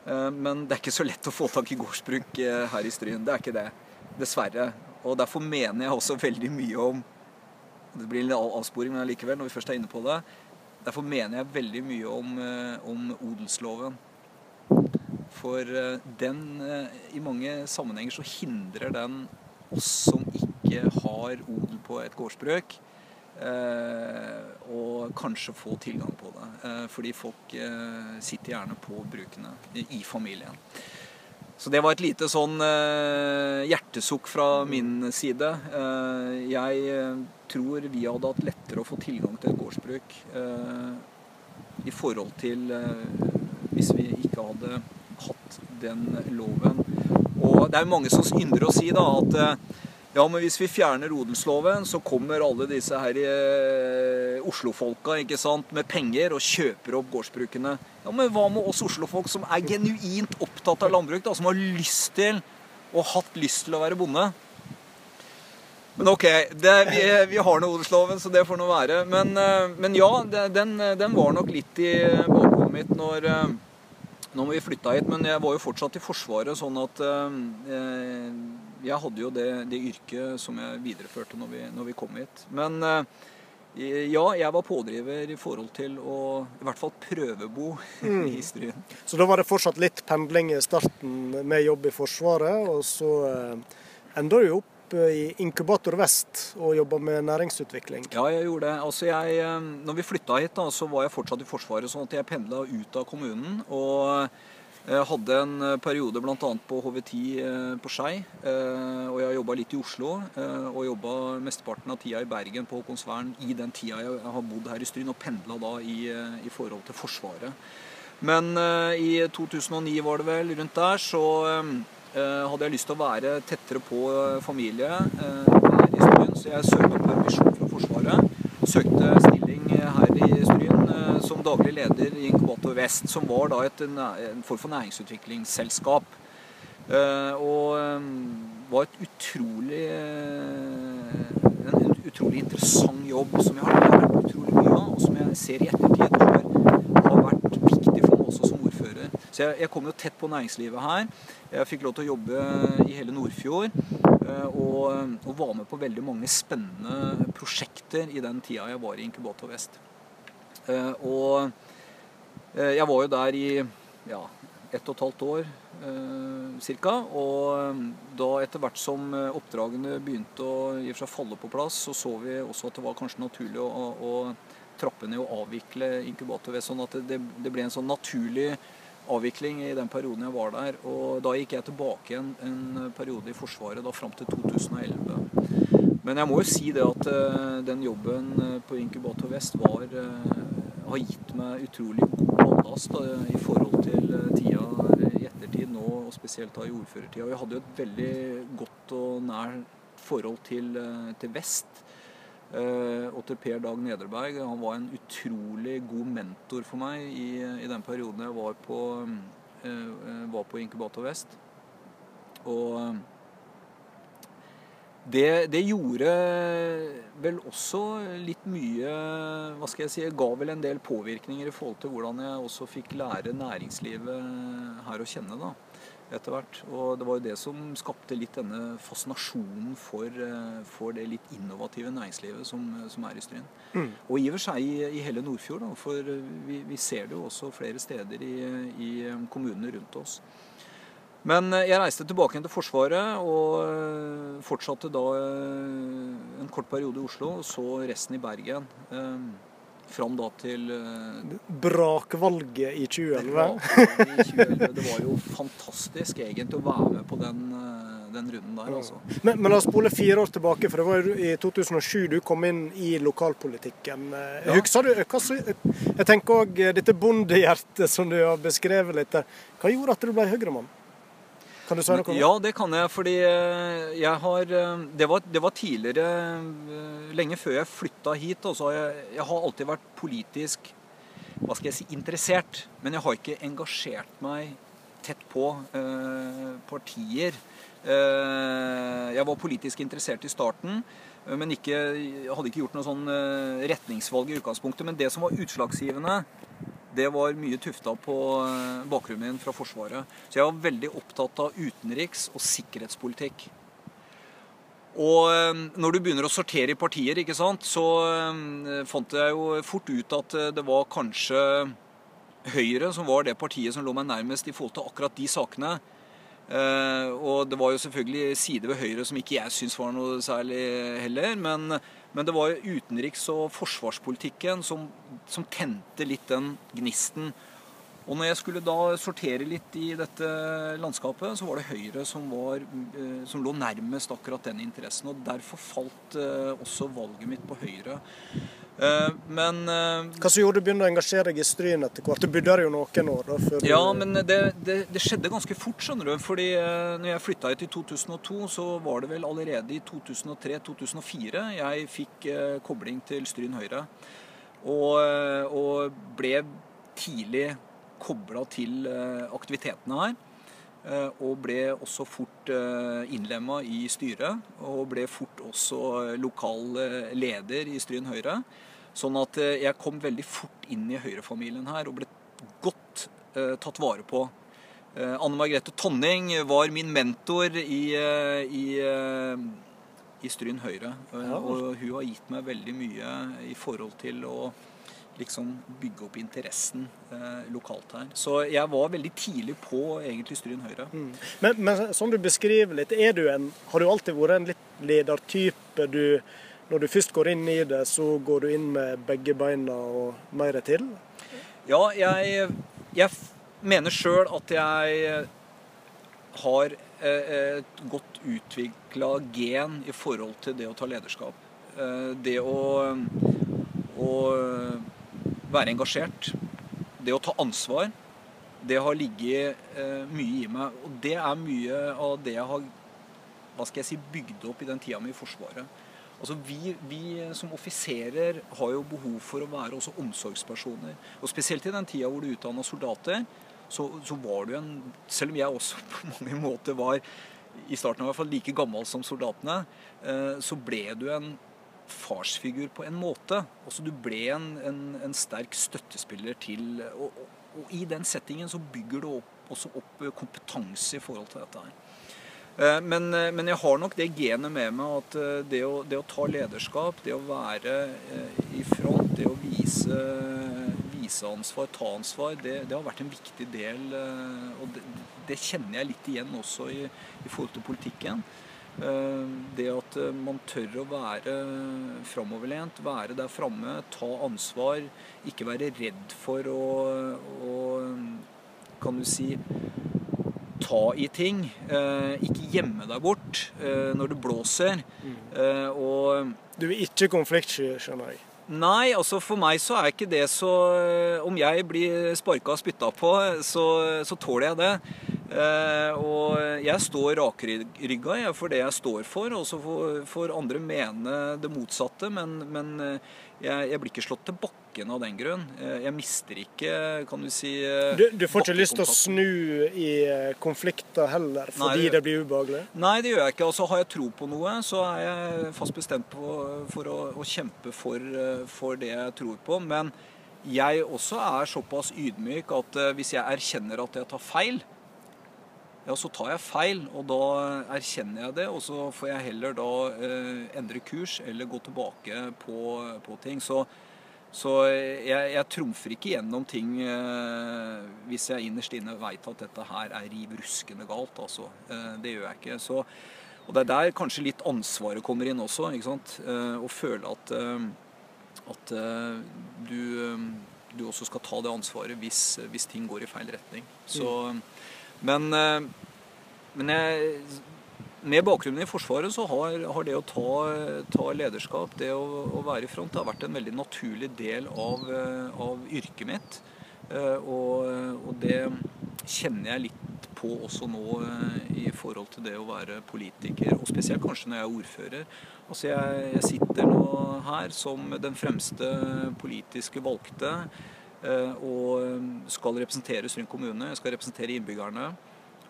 Eh, men det er ikke så lett å få tak i gårdsbruk her i Stryn. Det er ikke det. Dessverre. Og derfor mener jeg også veldig mye om Det blir en avsporing, men allikevel, når vi først er inne på det. Derfor mener jeg veldig mye om, om odelsloven. For den I mange sammenhenger så hindrer den oss som ikke har odel på et gårdsbruk, Eh, og kanskje få tilgang på det. Eh, fordi folk eh, sitter gjerne på brukene i familien. Så det var et lite sånn hjertesukk fra min side. jeg tror vi hadde hatt lettere å få tilgang til et gårdsbruk i forhold til hvis vi ikke hadde hatt den loven. Og det er jo mange som ynder å si da at ja, men hvis vi fjerner odelsloven, så kommer alle disse her eh, Oslo-folka ikke sant, med penger og kjøper opp gårdsbrukene. Ja, Men hva med oss Oslo-folk som er genuint opptatt av landbruk, da, som har lyst til og hatt lyst til å være bonde? Men ok, det, vi, vi, har nå odelsloven, så det får nå være. Men, eh, men ja, den, den, var nok litt i bakhodet mitt når, eh, må vi flytta hit. Men jeg var jo fortsatt i Forsvaret, sånn at eh, jeg hadde jo det, det, yrket som jeg videreførte når vi, når vi kom hit. Men eh, Ja, jeg var pådriver i forhold til å i hvert fall prøvebo mm. i Stryn. Så da var det fortsatt litt pendling i starten med jobb i Forsvaret, og så eh, enda du opp i Inkubator Vest og jobba med næringsutvikling? Ja, jeg gjorde det. Altså jeg, eh, når vi flytta hit, da, så var jeg fortsatt i Forsvaret, sånn at jeg pendla ut av kommunen. og jeg hadde en eh, periode bl.a. på HV10 eh, på Skei. Eh, og jeg jobba litt i Oslo. Og jobba mesteparten av tida i Bergen på Håkonsvern i den tida jeg har bodd her i Stryn, og pendla da i, i, forhold til Forsvaret. Men i 2009 var det vel, rundt der, så hadde jeg lyst til å være tettere på familie i Stryn, så jeg søkte permisjon fra Forsvaret. Søkte stilling her i som daglig leder i Inkubator Vest, som var da et, en form for næringsutviklingsselskap. Eh, og eh, var et utrolig eh, en utrolig interessant jobb som jeg har lært utrolig mye av, og som jeg ser i ettertid har, har vært viktig for meg også som ordfører. Så jeg, jeg, kom jo tett på næringslivet her. Jeg fikk lov til å jobbe i hele Nordfjord. Og, og var med på veldig mange spennende prosjekter i den tida jeg var i Inkubator Vest. Eh, og eh, jeg var jo der i ja, ett og et halvt år eh, ca. Og da etter hvert som oppdragene begynte å i og for seg falle på plass, så så vi også at det var kanskje naturlig å, å trappe ned og avvikle inkubator ved sånn at det, det, ble en sånn naturlig avvikling i den perioden jeg var der. Og da gikk jeg tilbake en, en periode i Forsvaret, da fram til 2011. Men jeg må jo si det at uh, den jobben eh, på Inkubator Vest var, uh, har gitt meg utrolig god ballast uh, i forhold til tida i ettertid nå, og spesielt da i ordførertida. Jeg hadde jo et veldig godt og nært forhold til, til Vest. og til Per Dag Nederberg. Han var en utrolig god mentor for meg i, i den perioden jeg var på, var på Inkubator Vest. Og det, det, gjorde vel også litt mye Hva skal jeg si Ga vel en del påvirkninger i forhold til hvordan jeg også fikk lære næringslivet her å kjenne. da etter hvert. Og det var jo det som skapte litt denne fascinasjonen for, for det litt innovative næringslivet som, som er i Stryn. Mm. Og i og for seg i, i hele Nordfjord, da, for vi, vi, ser det jo også flere steder i, i kommunene rundt oss. Men eh, jeg reiste tilbake til Forsvaret og eh, fortsatte da eh, en kort periode i Oslo, og så resten i Bergen. Fram da til Brakvalget i 2011. i 2011. Det var jo fantastisk egentlig å være med på den, den runden der, altså. Men, men la oss spole fire år tilbake, for det var jo i 2007 du kom inn i lokalpolitikken. Ja. Husker du Jeg tenker òg dette bondehjertet som du har beskrevet litt. Hva gjorde at du ble Høyre-mann? Kan du svare noe? Ja, det kan jeg. Fordi eh, jeg har eh, Det var, det var tidligere, eh, lenge før jeg flytta hit. Altså, jeg, jeg har alltid vært politisk hva skal jeg si, interessert. Men jeg har ikke engasjert meg tett på eh, partier. Eh, jeg var politisk interessert i starten, men ikke, hadde ikke gjort noe sånn retningsvalg i utgangspunktet. Men det som var utslagsgivende, det var mye tufta på eh, bakgrunnen min fra Forsvaret. Så jeg var veldig opptatt av utenriks- og sikkerhetspolitikk. Og eh, når du begynner å sortere i partier, ikke sant, så eh, fant jeg jo fort ut at det var kanskje Høyre som var det partiet som lå meg nærmest i forhold til akkurat de sakene. Og det var jo selvfølgelig sider ved Høyre som ikke jeg syns var noe særlig heller. men men det var utenriks- og forsvarspolitikken som, som, tente litt den gnisten. Og når jeg skulle da sortere litt i dette landskapet, så var det Høyre som, var, eh, som lå nærmest akkurat den interessen. Og derfor falt eh, også valget mitt på Høyre. Eh, men Hva som gjorde du begynte å engasjere deg i Stryn etter hvert? Du bodde der jo noen år? da? Ja, men det, det, det, skjedde ganske fort, skjønner du. fordi når jeg flytta hit i 2002, så var det vel allerede i 2003-2004 jeg fikk kobling til Stryn Høyre. Og, og ble tidlig kobla til aktivitetene her. Og ble også fort innlemma i styret. Og ble fort også lokal leder i Stryn Høyre. Sånn at eh, jeg kom veldig fort inn i Høyre-familien her og ble godt eh, tatt vare på. Eh, Anne Margrethe Tonning var min mentor i, i, i Stryn Høyre. Eh. Og hun har gitt meg veldig mye i forhold til å liksom bygge opp interessen eh, lokalt her. Så jeg var veldig tidlig på egentlig Stryn Høyre. Men, men som du beskriver litt, er du en, har du alltid vært en litt ledertype? Du, når du først går inn i det, så går du inn med begge beina og mer til? Ja, jeg, jeg mener sjøl at jeg har eh, et godt utvikla gen i forhold til det å ta lederskap. Eh, Det å, å være engasjert, det å ta ansvar, det har ligget eh, mye i meg. Og det er mye av det jeg har hva skal jeg si, bygd opp i den tida mi i Forsvaret. Altså vi, vi som offiserer har jo behov for å være også omsorgspersoner. Og spesielt i den tida hvor du utdanna soldater, så, så var du en Selv om jeg også på mange måter var i starten i hvert fall like gammel som soldatene, eh, så ble du en farsfigur på en måte. Også Du ble en, en, en sterk støttespiller til og, og, og i den settingen så bygger du opp, også opp kompetanse i forhold til dette her. Eh, Men, eh, men jeg har nok det genet med meg at eh, det å, det å ta lederskap, det å være eh, i front, det å vise, vise ansvar, ta ansvar, det, det har vært en viktig del. eh, Og det, det kjenner jeg litt igjen også i, i forhold til politikken. Eh, Det at eh, man tør å være framoverlent, være der framme, ta ansvar, ikke være redd for å, å kan du si, ta i ting. Eh, ikke gjemme deg bort når det blåser. Mm. og Du er ikke konfliktsky, skjønner jeg. Nei, altså for meg så er ikke det så Om jeg blir sparka og spytta på, så, så tåler jeg det. Eh, og jeg står rakrygga jeg, for det jeg står for, og så får, andre mene det motsatte. Men, men eh, jeg, jeg blir ikke slått til bakken av den grunn. Eh, Jeg mister ikke, kan du si Du, du får ikke lyst til å snu i konflikter heller, fordi det- det blir ubehagelig? Nei, det gjør jeg ikke. Altså, har jeg tro på noe, så er jeg fast bestemt på, for å, å kjempe for, for det jeg tror på. Men jeg også er såpass ydmyk at hvis jeg erkjenner at jeg tar feil, ja, så tar jeg feil, og da erkjenner jeg det, og så får jeg heller da eh, endre kurs eller gå tilbake på, på ting. Så, så jeg, jeg trumfer ikke gjennom ting eh, hvis jeg innerst inne veit at dette her er riv ruskende galt. Altså. Eh, det gjør jeg ikke. Så, og det er der kanskje litt ansvaret kommer inn også. ikke sant? Eh, å føle at, eh, at eh, du, du også skal ta det ansvaret hvis, hvis ting går i feil retning. Så, men, eh, men jeg, med bakgrunnen i Forsvaret så har, har det å ta, ta lederskap, det å, å være i front, det har vært en veldig naturlig del av, eh, av yrket mitt. Eh, Og, og det kjenner jeg litt på også nå i forhold til det å være politiker, og spesielt kanskje når jeg er ordfører. Altså jeg, jeg sitter nå her som den fremste politiske valgte og skal representere Stryn kommune. Jeg skal representere innbyggerne.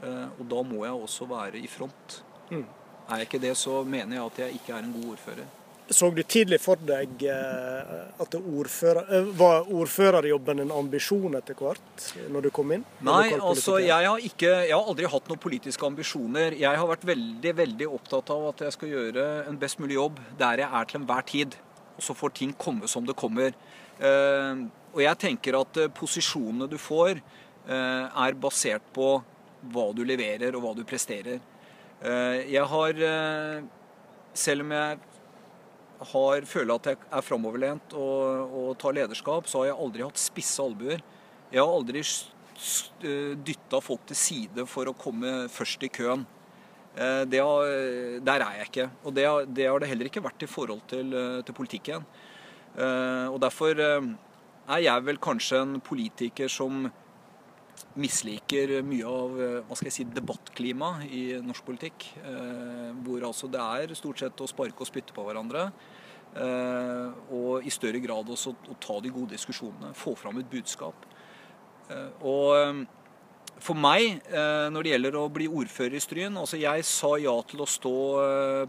eh, Og da må jeg også være i front. Mm. Er jeg ikke det, så mener jeg at jeg ikke er en god ordfører. Så du tidlig for deg eh, at ordfører, eh, var ordførerjobben en ambisjon etter hvert, når du kom inn? Nei, altså jeg har, ikke, jeg har aldri hatt noen politiske ambisjoner. Jeg har vært veldig veldig opptatt av at jeg skal gjøre en best mulig jobb der jeg er til enhver tid. Og så får ting komme som det kommer. Og jeg tenker at eh, posisjonene du får, eh, er basert på hva du leverer og hva du presterer. Eh, jeg har, selv om jeg har, føler at jeg er framoverlent og, og tar lederskap, så har jeg aldri hatt spisse albuer. Jeg har aldri dytta folk til side for å komme først i køen. Har, der er jeg ikke. Og det har, det har det heller ikke vært i forhold til, til politikken. Og derfor er jeg vel kanskje en politiker som misliker mye av eh, hva skal jeg si, debattklima i norsk politikk. eh, Hvor altså det er stort sett å sparke og spytte på hverandre. eh, Og i større grad også å ta de gode diskusjonene. Få fram et budskap. Og for meg, når det gjelder å bli ordfører i Stryn altså Jeg sa ja til å stå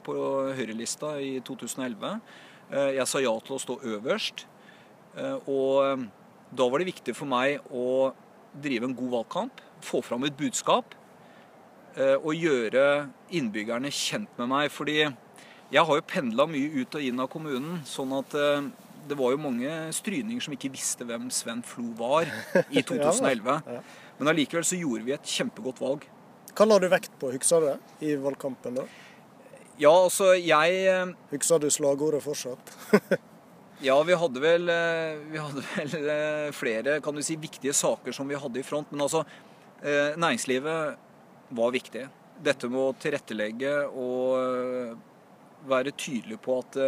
på Høyrelista i 2011. Eh, Jeg sa ja til å stå øverst. Eh, Og eh, da var det viktig for meg å drive en god valgkamp, få fram et budskap eh, og gjøre innbyggerne kjent med meg. Fordi Jeg har jo pendla mye ut og inn av kommunen, sånn at det var jo mange stryninger som ikke visste hvem Sven Flo var i 2011. Ja, ja. Men allikevel så gjorde vi et kjempegodt valg. Hva la du vekt på, husker du det, i valgkampen? da? Ja, altså jeg Husker du slagordet fortsatt? Ja, vi hadde vel, eh, vi hadde vel eh, flere kan du si, viktige saker som vi hadde i front. Men altså, eh, næringslivet var viktig. Dette med å tilrettelegge og være tydelig på at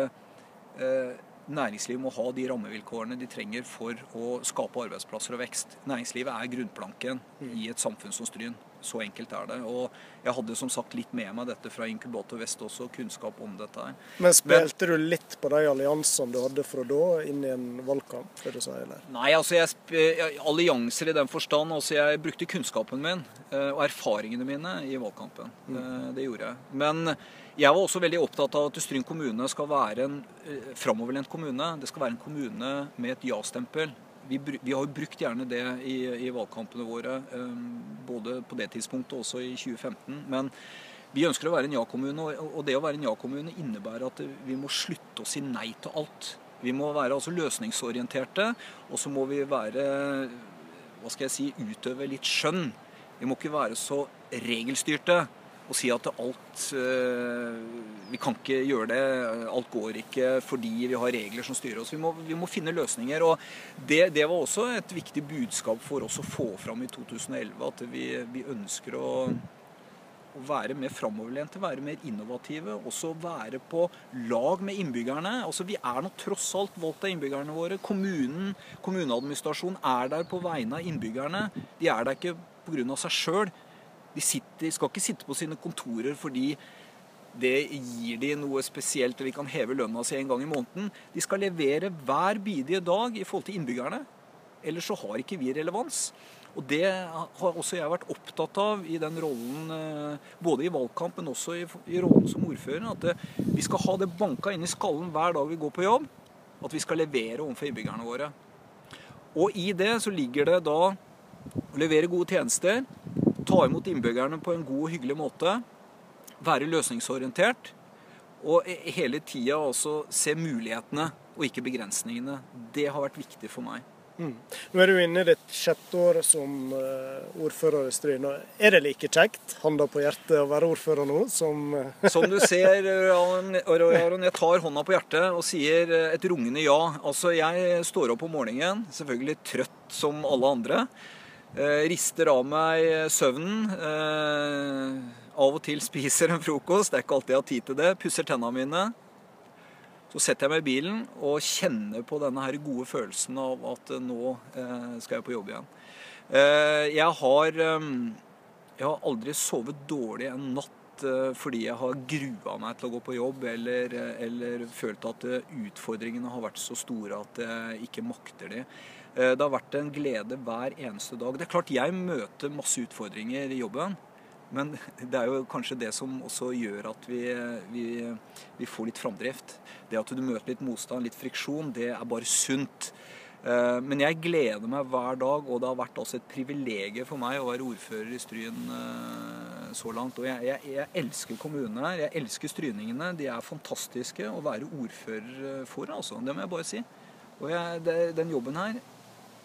næringslivet må ha de rammevilkårene de trenger for å skape arbeidsplasser og vekst. Næringslivet er grunnplanken i et samfunn som Stryn. Så enkelt er det. Og jeg hadde som sagt litt med meg dette fra Inkubator Vest også, kunnskap om dette her. Men spilte du litt på de alliansene du hadde fra da, inn i en valgkamp? vil du si, eller? Nei, altså jeg, allianser i den forstand. Altså jeg brukte kunnskapen min eh, og erfaringene mine i valgkampen. Mm. Det gjorde jeg. Men jeg var også veldig opptatt av at Stryn kommune skal være en eh, framoverlent kommune. Det skal være en kommune med et ja-stempel. Vi, vi har jo brukt gjerne det i, i valgkampene våre, eh, både på det tidspunktet og også i 2015. Men vi ønsker å være en ja-kommune, og det å være en ja-kommune innebærer at vi må slutte å si nei til alt. Vi må være altså løsningsorienterte, og så må vi være hva skal jeg si, utøve litt skjønn. Vi må ikke være så regelstyrte og si at alt eh, Vi kan ikke gjøre det, alt går ikke fordi vi har regler som styrer oss. Vi må, vi må finne løsninger. og det, det var også et viktig budskap for oss å få fram i 2011, at vi, vi ønsker å å være mer framoverlente, være mer innovative. Også være på lag med innbyggerne. Altså, vi er nå tross alt valgt av innbyggerne våre. Kommunen, kommuneadministrasjonen er der på vegne av innbyggerne. De er der ikke pga. seg sjøl. De sitter, skal ikke sitte på sine kontorer fordi det gir de noe spesielt, og de kan heve lønna si en gang i måneden. De skal levere hver bidige dag i forhold til innbyggerne. Ellers så har ikke vi relevans. Og det har også jeg vært opptatt av i den rollen, eh, både i valgkamp, men også i, rollen som ordfører. At det, vi skal ha det banka inn i skallen hver dag vi går på jobb. At vi skal levere overfor innbyggerne våre. Og i det så ligger det da å levere gode tjenester, ta imot innbyggerne på en god og hyggelig måte, være løsningsorientert og hele tida også se mulighetene og ikke begrensningene. Det har vært viktig for meg. Nå er du inne i ditt sjette år som eh, ordfører i Stryn. Er det like kjekt, handa på hjertet, å være ordfører nå som eh, Som du ser, Aron, Aron, jeg tar hånda på hjertet og sier et rungende ja. Altså, jeg står opp om morgenen, selvfølgelig trøtt som alle andre. Eh, rister av meg søvnen. Eh, av og til spiser en frokost, det er ikke alltid jeg har tid til det. Pusser tennene mine. Så setter jeg meg i bilen og kjenner på denne her gode følelsen av at eh, nå skal jeg på jobb igjen. Jeg har jeg har aldri sovet dårlig en natt fordi jeg har grua meg til å gå på jobb, eller, eller følt at utfordringene har vært så store at jeg ikke makter de. Eh, Det har vært en glede hver eneste dag. Det er klart jeg møter masse utfordringer i jobben. Men det er jo kanskje det som også gjør at vi, vi, vi får litt framdrift. Det at du møter litt motstand, litt friksjon, det er bare sunt. Eh, Men jeg gleder meg hver dag, og det har vært også et privilegium for meg å være ordfører i Stryn eh, så langt. Og jeg, jeg, jeg elsker kommunen her. Jeg elsker stryningene. De er fantastiske å være ordfører for, altså. Det må jeg bare si. Og jeg, det, den jobben her,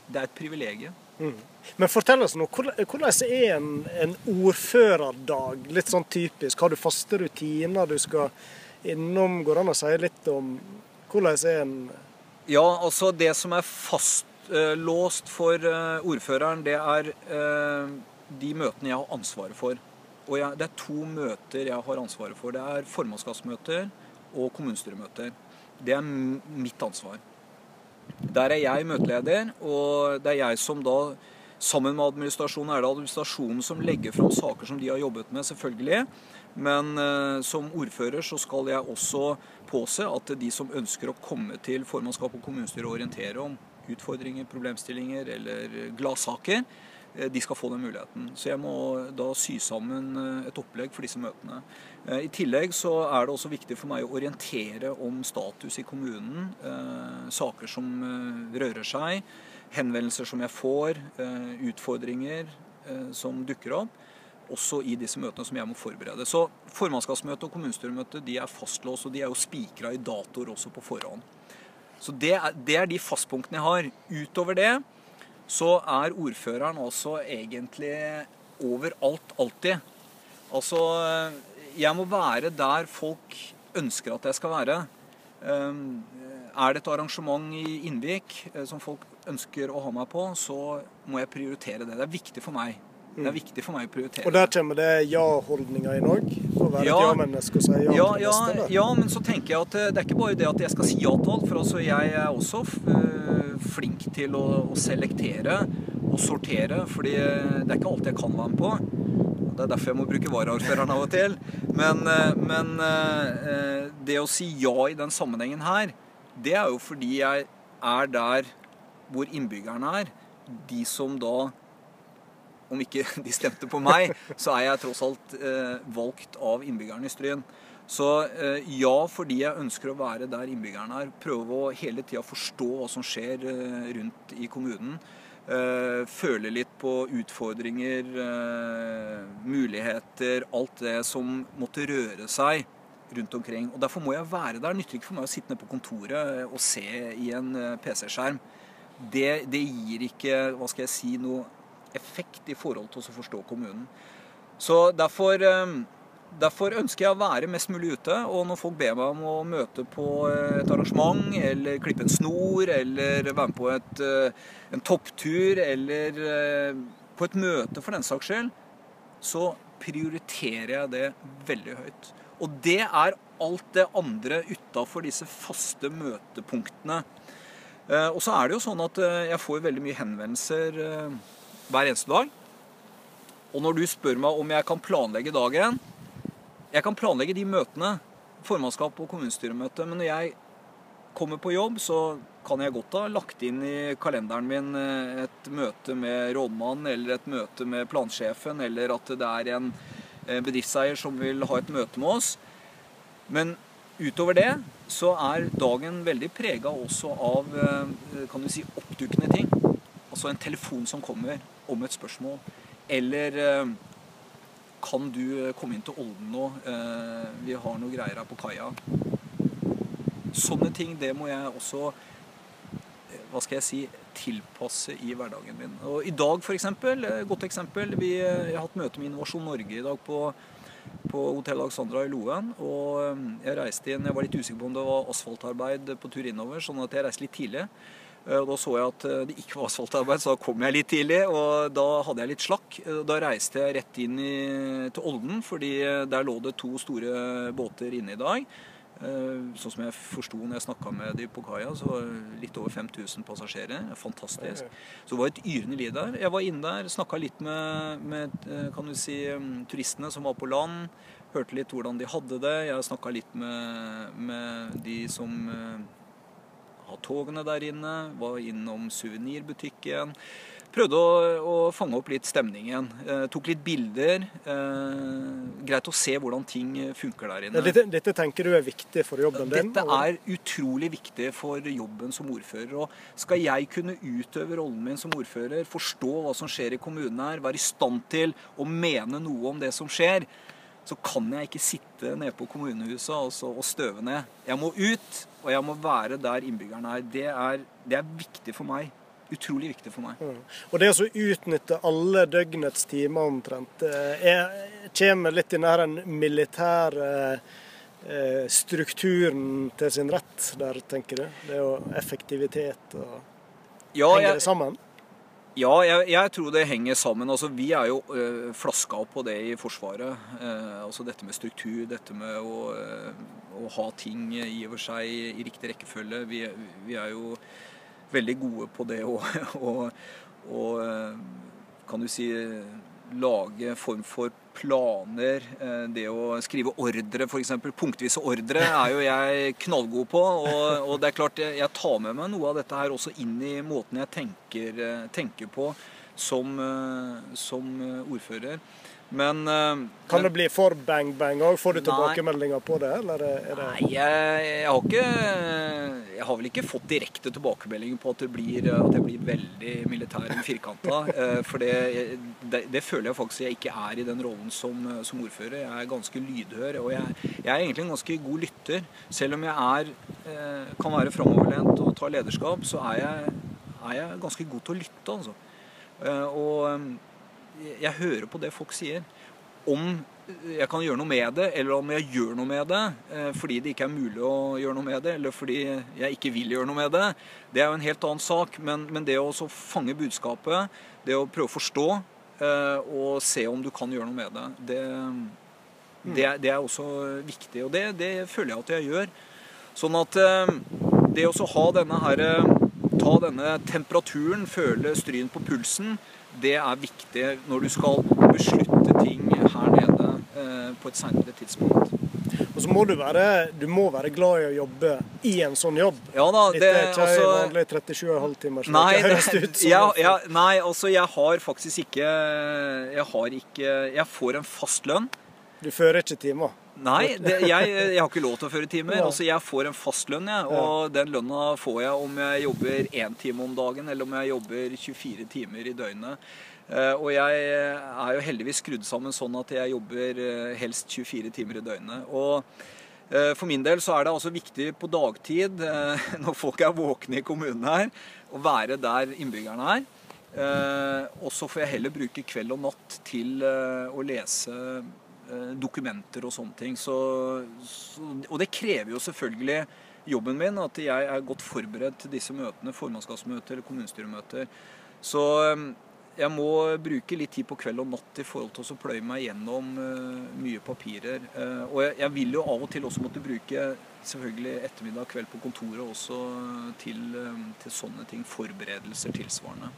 det er et privilegium. Men fortell oss nå, hvordan er en, en ordførerdag? Litt sånn typisk. Har du faste rutiner du skal innom? Går det an å si litt om hvordan er en Ja, altså det som er fastlåst for uh, ordføreren, det er uh, de møtene jeg har ansvaret for. Og jeg, det er to møter jeg har ansvaret for. Det er formannskapsmøter og kommunestyremøter. Det er mitt ansvar. Der er jeg møteleder, og det er jeg som da Sammen med administrasjonen er det administrasjonen som legger fram saker som de har jobbet med, selvfølgelig. Men eh, som ordfører så skal jeg også påse at de som ønsker å komme til formannskap og kommunestyre og orientere om utfordringer, problemstillinger eller gladsaker, de skal få den muligheten. Så jeg må da sy sammen eh, et opplegg for disse møtene. Eh, I tillegg så er det også viktig for meg å orientere om status i kommunen. eh, Saker som eh, rører seg, henvendelser som jeg får, eh, utfordringer eh, som dukker opp. også i disse møtene som jeg må forberede. Så formannskapsmøtet og kommunestyremøtet de er fastlåst, og de er jo spikra i datoer også på forhånd. Så det er, det er, de fastpunktene jeg har. Utover det så er ordføreren også egentlig overalt, alltid. Altså, jeg må være der folk ønsker at jeg skal være. Ehm, er det et arrangement i Innvik eh, som folk ønsker å ha meg på, så må jeg prioritere det. Det er viktig for meg. Det er mm. viktig for meg å prioritere. Og der kommer det ja-holdninga inn òg? Å være ja, et ja-menneske og si ja, ja til ja, neste? Ja, men så tenker jeg at eh, det er ikke bare det at jeg skal si ja til alt. For altså, jeg er også flink til å, å selektere og sortere. fordi det er ikke alt jeg kan være med på. Det er derfor jeg må bruke varaordføreren av og til. Men, men det å si ja i den sammenhengen her, det er jo fordi jeg er der hvor innbyggerne er. De som da Om ikke de stemte på meg, så er jeg tross alt eh, valgt av innbyggerne i Stryn. Så eh, ja, fordi jeg ønsker å være der innbyggerne er. Prøve å hele tida forstå hva som skjer eh, rundt i kommunen. Eh, føle litt på utfordringer, muligheter, alt det som måtte røre seg rundt omkring. Og Derfor må jeg være der. Det nytter ikke for meg å sitte nede på kontoret og se i en PC-skjerm. Det, det, gir ikke hva skal jeg si, noe effekt i forhold til å forstå kommunen. Så derfor, derfor ønsker jeg å være mest mulig ute. Og når folk ber meg om å møte på eh, et arrangement, eller klippe en snor, eller være med på et, en topptur, eller på et møte for den saks skyld, så prioriterer jeg det veldig høyt. Og det er alt det andre utafor disse faste møtepunktene. Eh, og så er det jo sånn at eh, jeg får veldig mye henvendelser eh, hver eneste dag. Og når du spør meg om jeg kan planlegge dagen Jeg kan planlegge de møtene, formannskap og kommunestyremøte, men når jeg kommer på jobb, så kan jeg godt ha lagt inn i kalenderen min et møte med rådmannen eller et møte med plansjefen, eller at det er en Eh, bedriftseier som vil ha et møte med oss. Men utover det så er dagen veldig prega også av eh, kan du si, oppdukkende ting. Altså en telefon som kommer om et spørsmål. Eller eh, kan du komme inn til Olden nå? Vi har noe greier her på kaia. Sånne ting, det må jeg også hva skal jeg si, tilpasse i hverdagen min. Og I dag, f.eks., eh, godt eksempel. Vi, eh, jeg har hatt møte med Innovasjon Norge i dag på, på Hotell Alexandra i Loen. Og eh, jeg reiste inn, jeg var litt usikker på om det var asfaltarbeid på tur innover, sånn at jeg reiste litt tidlig. Da så jeg at det ikke var asfaltarbeid, så da kom jeg litt tidlig. Og da hadde jeg litt slakk. Da reiste jeg rett inn i, til Olden, fordi der lå det to store båter inne i dag. Eh, sånn som jeg forsto når jeg snakka med de på kaia, så var det litt over 5000 passasjerer. Fantastisk. Så det var et yrende liv der. Jeg var inne der, snakka litt med, med, eh, kan du si, mm, turistene som var på land. Hørte litt hvordan de hadde det. Jeg snakka litt med, med, de som har togene der inne. Var innom suvenirbutikken. Prøvde å, å, fange opp litt stemningen. Eh, tok litt bilder. Eh, greit å se hvordan ting funker der inne. Dette, dette, tenker du er viktig for jobben din? Dette er utrolig viktig for jobben som ordfører. Og skal jeg kunne utøve rollen min som ordfører, forstå hva som skjer i kommunen her, være i stand til å mene noe om det som skjer, så kan jeg ikke sitte nede på kommunehuset altså, og støve ned. Jeg må ut, og jeg må være der innbyggerne er. Det er, det er viktig for meg utrolig viktig for meg. Mm. Og det å utnytte alle døgnets timer omtrent, eh, er, kommer litt i den militære eh, strukturen til sin rett der, tenker du? Det er jo effektivitet og ja, Henger det sammen? Ja, jeg, jeg, tror det henger sammen. Altså, vi er jo øh, flaska opp på det i Forsvaret. Eh, altså Dette med struktur, dette med å, øh, å, ha ting i og for seg i riktig rekkefølge. Vi, vi er jo veldig gode på det å, å, å kan du si lage form for planer. Eh, det å skrive ordre, f.eks. Punktvise ordre, er jo jeg knallgod på. Og, og, det er klart, jeg tar med meg noe av dette her også inn i måten jeg tenker, tenker på som, eh, som ordfører. Men eh, Kan det bli for bang-bang òg? Får du tilbakemeldinger på det, eller det Nei, jeg, jeg har ikke Jeg har vel ikke fått direkte tilbakemeldinger på at, det blir, at jeg blir veldig militær og firkanta. eh, For det, det, det føler jeg faktisk jeg ikke er i den rollen som, som ordfører. Jeg er ganske lydhør, og jeg, jeg er egentlig en ganske god lytter. Selv om jeg er, eh, kan være framoverlent og ta lederskap, så er jeg, er jeg ganske god til å lytte, altså. Og jeg hører på det folk sier. Om jeg kan gjøre noe med det, eller om jeg gjør noe med det eh, fordi det ikke er mulig å gjøre noe med det, eller fordi jeg ikke vil gjøre noe med det, det er jo en helt annen sak. Men, men det å fange budskapet, det å prøve å forstå eh, og se om du kan gjøre noe med det, det, det, er- det er også viktig. Og det, det føler jeg at jeg gjør. Sånn at eh, det å ha denne her Ta denne temperaturen, føle stryn på pulsen, det er viktig når du skal beslutte ting her nede eh, på et senere tidspunkt. Og så må du være, du må være glad i å jobbe i en sånn jobb. Ja da, Dette det er ikke altså vanlig 37,5 timers Nei, uke, høres det det, ut som. Ja, ja, nei, altså jeg har faktisk ikke Jeg har ikke Jeg får en fast lønn. Du fører ikke timer. Nei, det, jeg, jeg har ikke lov til å føre timer. Altså, jeg får en fastlønn, jeg. Og den lønna får jeg om jeg jobber én time om dagen, eller om jeg jobber 24 timer i døgnet. Eh, Og jeg er jo heldigvis skrudd sammen sånn at jeg jobber eh, helst 24 timer i døgnet. Og eh, for min del så er det altså viktig på dagtid, når folk er våkne i kommunen her, å være der innbyggerne er. Og så får jeg heller bruke kveld og natt til å lese dokumenter og sånne ting. Så, så, og det krever jo selvfølgelig jobben min, at jeg er godt forberedt til disse møtene, formannskapsmøter eller kommunestyremøter. Så eh, jeg må bruke litt tid på kveld og natt i forhold til å pløye meg gjennom eh, mye papirer. Eh, og jeg, jeg vil jo av og til også måtte bruke selvfølgelig ettermiddag og kveld på kontoret også til, eh, til sånne ting. Forberedelser tilsvarende.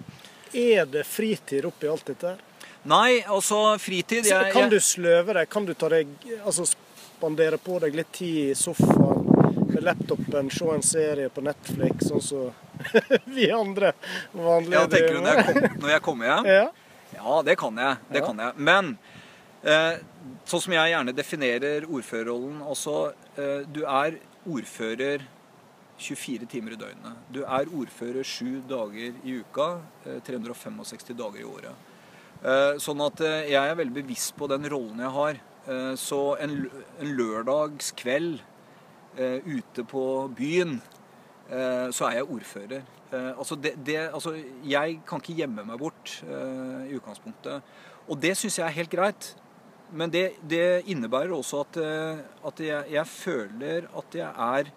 Er det fritid oppi alt dette? her? Nei, altså fritid jeg, Kan du sløve deg? Kan du ta deg, altså spandere på deg litt tid i sofaen med laptopen, se en serie på Netflix, sånn som vi andre vanlige ja, tenker du når jeg, kom, når jeg kommer hjem? Ja. Ja, det kan jeg. Det Ja. kan jeg. Men eh, sånn som jeg gjerne definerer ordførerrollen Altså, eh, du er ordfører 24 timer i døgnet. Du er ordfører sju dager i uka, eh, 365 dager i året. Eh, sånn at eh, jeg er veldig bevisst på den rollen jeg har. Eh, så en, lørdagskveld ute på byen, så er jeg ordfører. Altså det, det, altså jeg kan ikke gjemme meg bort i utgangspunktet. Og det syns jeg er helt greit. Men det, det innebærer også at, at jeg, jeg føler at jeg er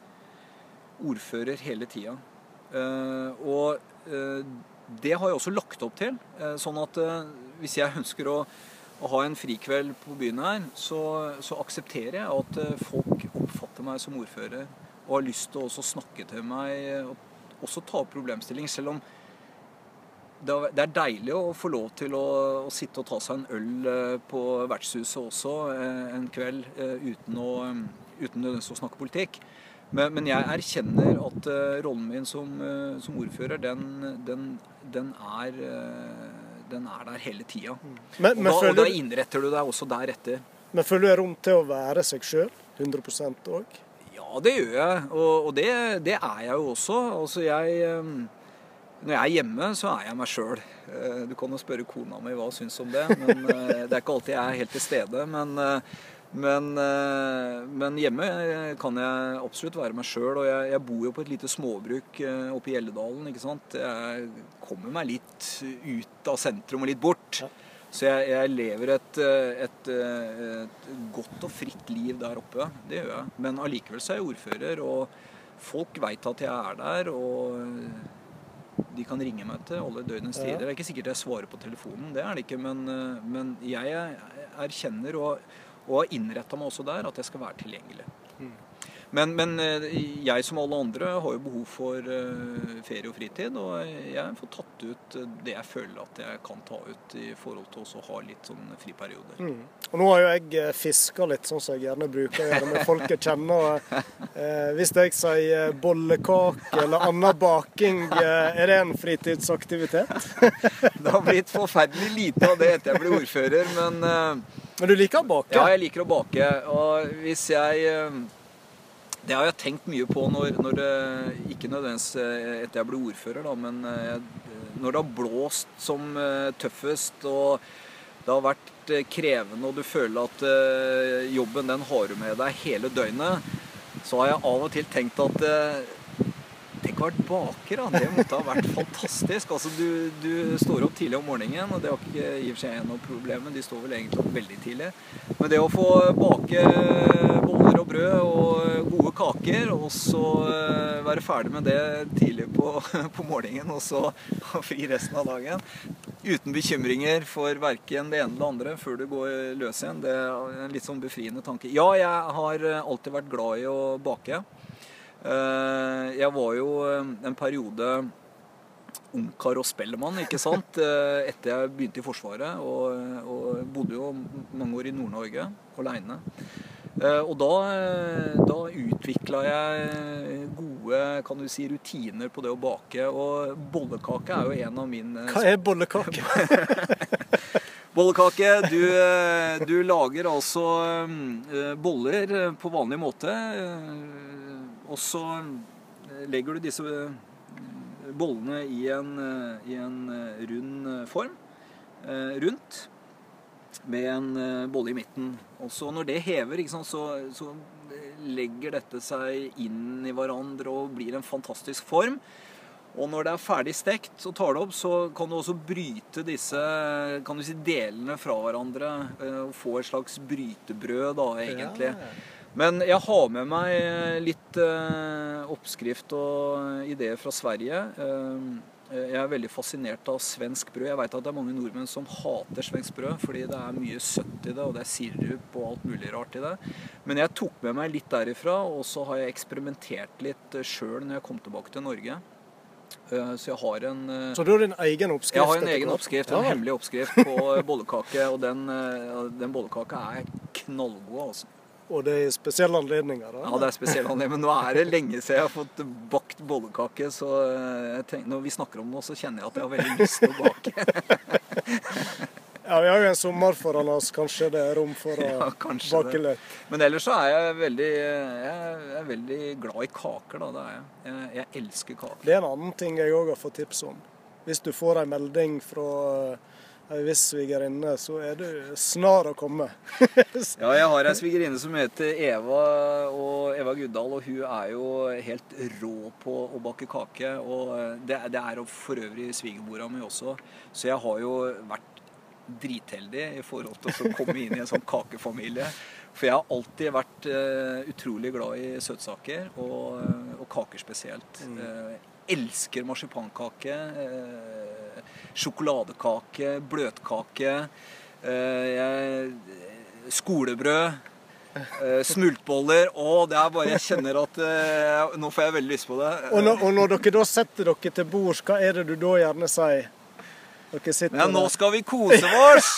ordfører hele tida. Og det har jeg også lagt opp til. eh, sånn at eh, hvis jeg ønsker å, å ha en frikveld på byen her, så, så aksepterer jeg at eh, folk oppfatter meg som ordfører og har lyst til å også snakke til meg og også ta opp problemstilling, selv om det er- deilig å få lov til å, å sitte og ta seg en øl på vertshuset også en kveld uten å, eh, uten å snakke politikk. Men, men jeg erkjenner at eh, rollen min som, eh, som ordfører, den, den, den, er, eh, den er der hele tida. Men, Og, og da innretter du deg også deretter. men føler du rom til å være seg sjøl? 100% òg? Ja, det gjør jeg. Og, og det, det er jeg jo også. Altså jeg Når jeg er hjemme, så er jeg meg sjøl. Du kan jo spørre kona mi hva hun syns om det. Men Det er ikke alltid jeg er helt til stede. Men, men, eh, men hjemme kan jeg absolutt være meg sjøl. Og jeg, jeg bor jo på et lite småbruk eh, oppe i Gjelledalen. ikke sant? Jeg kommer meg litt ut av sentrum og litt bort. Ja. Så jeg, jeg lever et, eh, et, eh, et godt og fritt liv der oppe. Det gjør jeg. Men allikevel så er jeg ordfører, og folk veit at jeg er der. Og de kan ringe meg til alle døgnets tider. Det er ikke sikkert jeg svarer på telefonen, det er det ikke. Men, eh, men jeg erkjenner og, og har innretta meg også der at jeg skal være tilgjengelig. Mm. Men, men eh, jeg som alle andre har jo behov for eh, ferie og fritid, og jeg får tatt ut eh, det jeg føler at jeg kan ta ut i forhold til å ha litt sånn friperioder. Mm. Og nå har jo jeg fiska litt, sånn som jeg gjerne bruker å gjøre med folk jeg kjenner. Eh, hvis jeg sier bollekake eller annen baking, er det en fritidsaktivitet? det har blitt forferdelig lite av det etter jeg ble ordfører, men Men du liker å bake? ja, jeg liker å bake. Og hvis jeg eh, Det har jeg tenkt mye på når, når det Ikke nødvendigvis eh, etter jeg ble ordfører, da, men eh, når det har blåst som tøffest og det har vært krevende, og du føler at jobben den har du med deg hele døgnet, så har jeg av og til tenkt at Tenk å være baker, da. Det måtte ha vært fantastisk. Altså, du, du står opp tidlig om morgenen, og det har ikke i og for seg noe problem. De står vel egentlig opp veldig tidlig. Men det å få bake boller og brød og gode kaker, og så eh, være ferdig med det tidlig på, på morgenen, og så ha fri resten av dagen uten bekymringer for verken det ene eller det andre før du går løs igjen, det er en litt sånn befriende tanke. Ja, jeg har alltid vært glad i å bake. Eh, Jeg var jo eh, en periode ungkar og spellemann, ikke sant? Eh, Etter jeg begynte i Forsvaret, og, og bodde jo mange år i Nord-Norge aleine. Og da, da utvikla jeg gode kan du si, rutiner på det å bake. Og bollekake er jo en av mine Hva er bollekake? Bollekake, du, du lager altså boller på vanlig måte. Og så eh, legger du disse eh, bollene i en, eh, i en rund form. Rundt. Med en bolle i midten. Og så når det hever, sant, så, så legger dette seg inn i hverandre og blir en fantastisk form. Og når det er ferdig stekt, og tar det opp, så kan du også bryte disse kan du si, delene fra hverandre. Og få et slags brytebrød, da, egentlig. Ja. Men jeg har med meg litt eh, oppskrift og ideer fra Sverige. Eh, jeg er veldig fascinert av svensk brød. Jeg vet at det er mange nordmenn som hater svensk brød fordi det er mye søtt i det, og det er sirup og alt mulig rart i det. Men jeg tok med meg litt derifra, og så har jeg eksperimentert litt sjøl når jeg kom tilbake til Norge. Eh, Så jeg har en eh, Så du har din egen oppskrift? jeg har en egen oppskrift, en ja. hemmelig oppskrift på bollekake. Og den, eh, den bollekaka er knallgod, altså. Og det er spesielle anledninger? Da. Ja, det er spesielle anledninger. men nå er det lenge siden jeg har fått bakt bollekake. Så eh, tenker, når vi snakker om det, så kjenner jeg at jeg har veldig lyst til å bake. Ja, Vi har jo en sommer foran oss, kanskje det er rom for å Ja, bake litt. Men ellers så er jeg veldig, jeg er veldig glad i kaker, da. Det er jeg. Jeg, jeg elsker kaker. Det er en annen ting jeg òg har fått tips om. Hvis du får en melding fra ei viss svigerinne, så er du snar å komme. Ja, jeg har ei svigerinne som heter Eva, og Eva Guddal, og hun er jo helt rå på å bake kake. Og det, det er for øvrig svigermora mi også, så jeg har jo vært dritheldig i forhold til å komme inn i en sånn kakefamilie. For jeg har alltid vært uh, utrolig glad i søtsaker, og, og kaker spesielt. Eh, elsker marsipankake, eh, sjokoladekake, bløtkake. Eh, skolebrød. Uh, smultboller. og det er bare Jeg kjenner at uh, Nå får jeg veldig lyst på det. Og når, og når dere da setter dere til bords, hva er det du da gjerne sier? Dere sitter Men nå skal vi kose oss!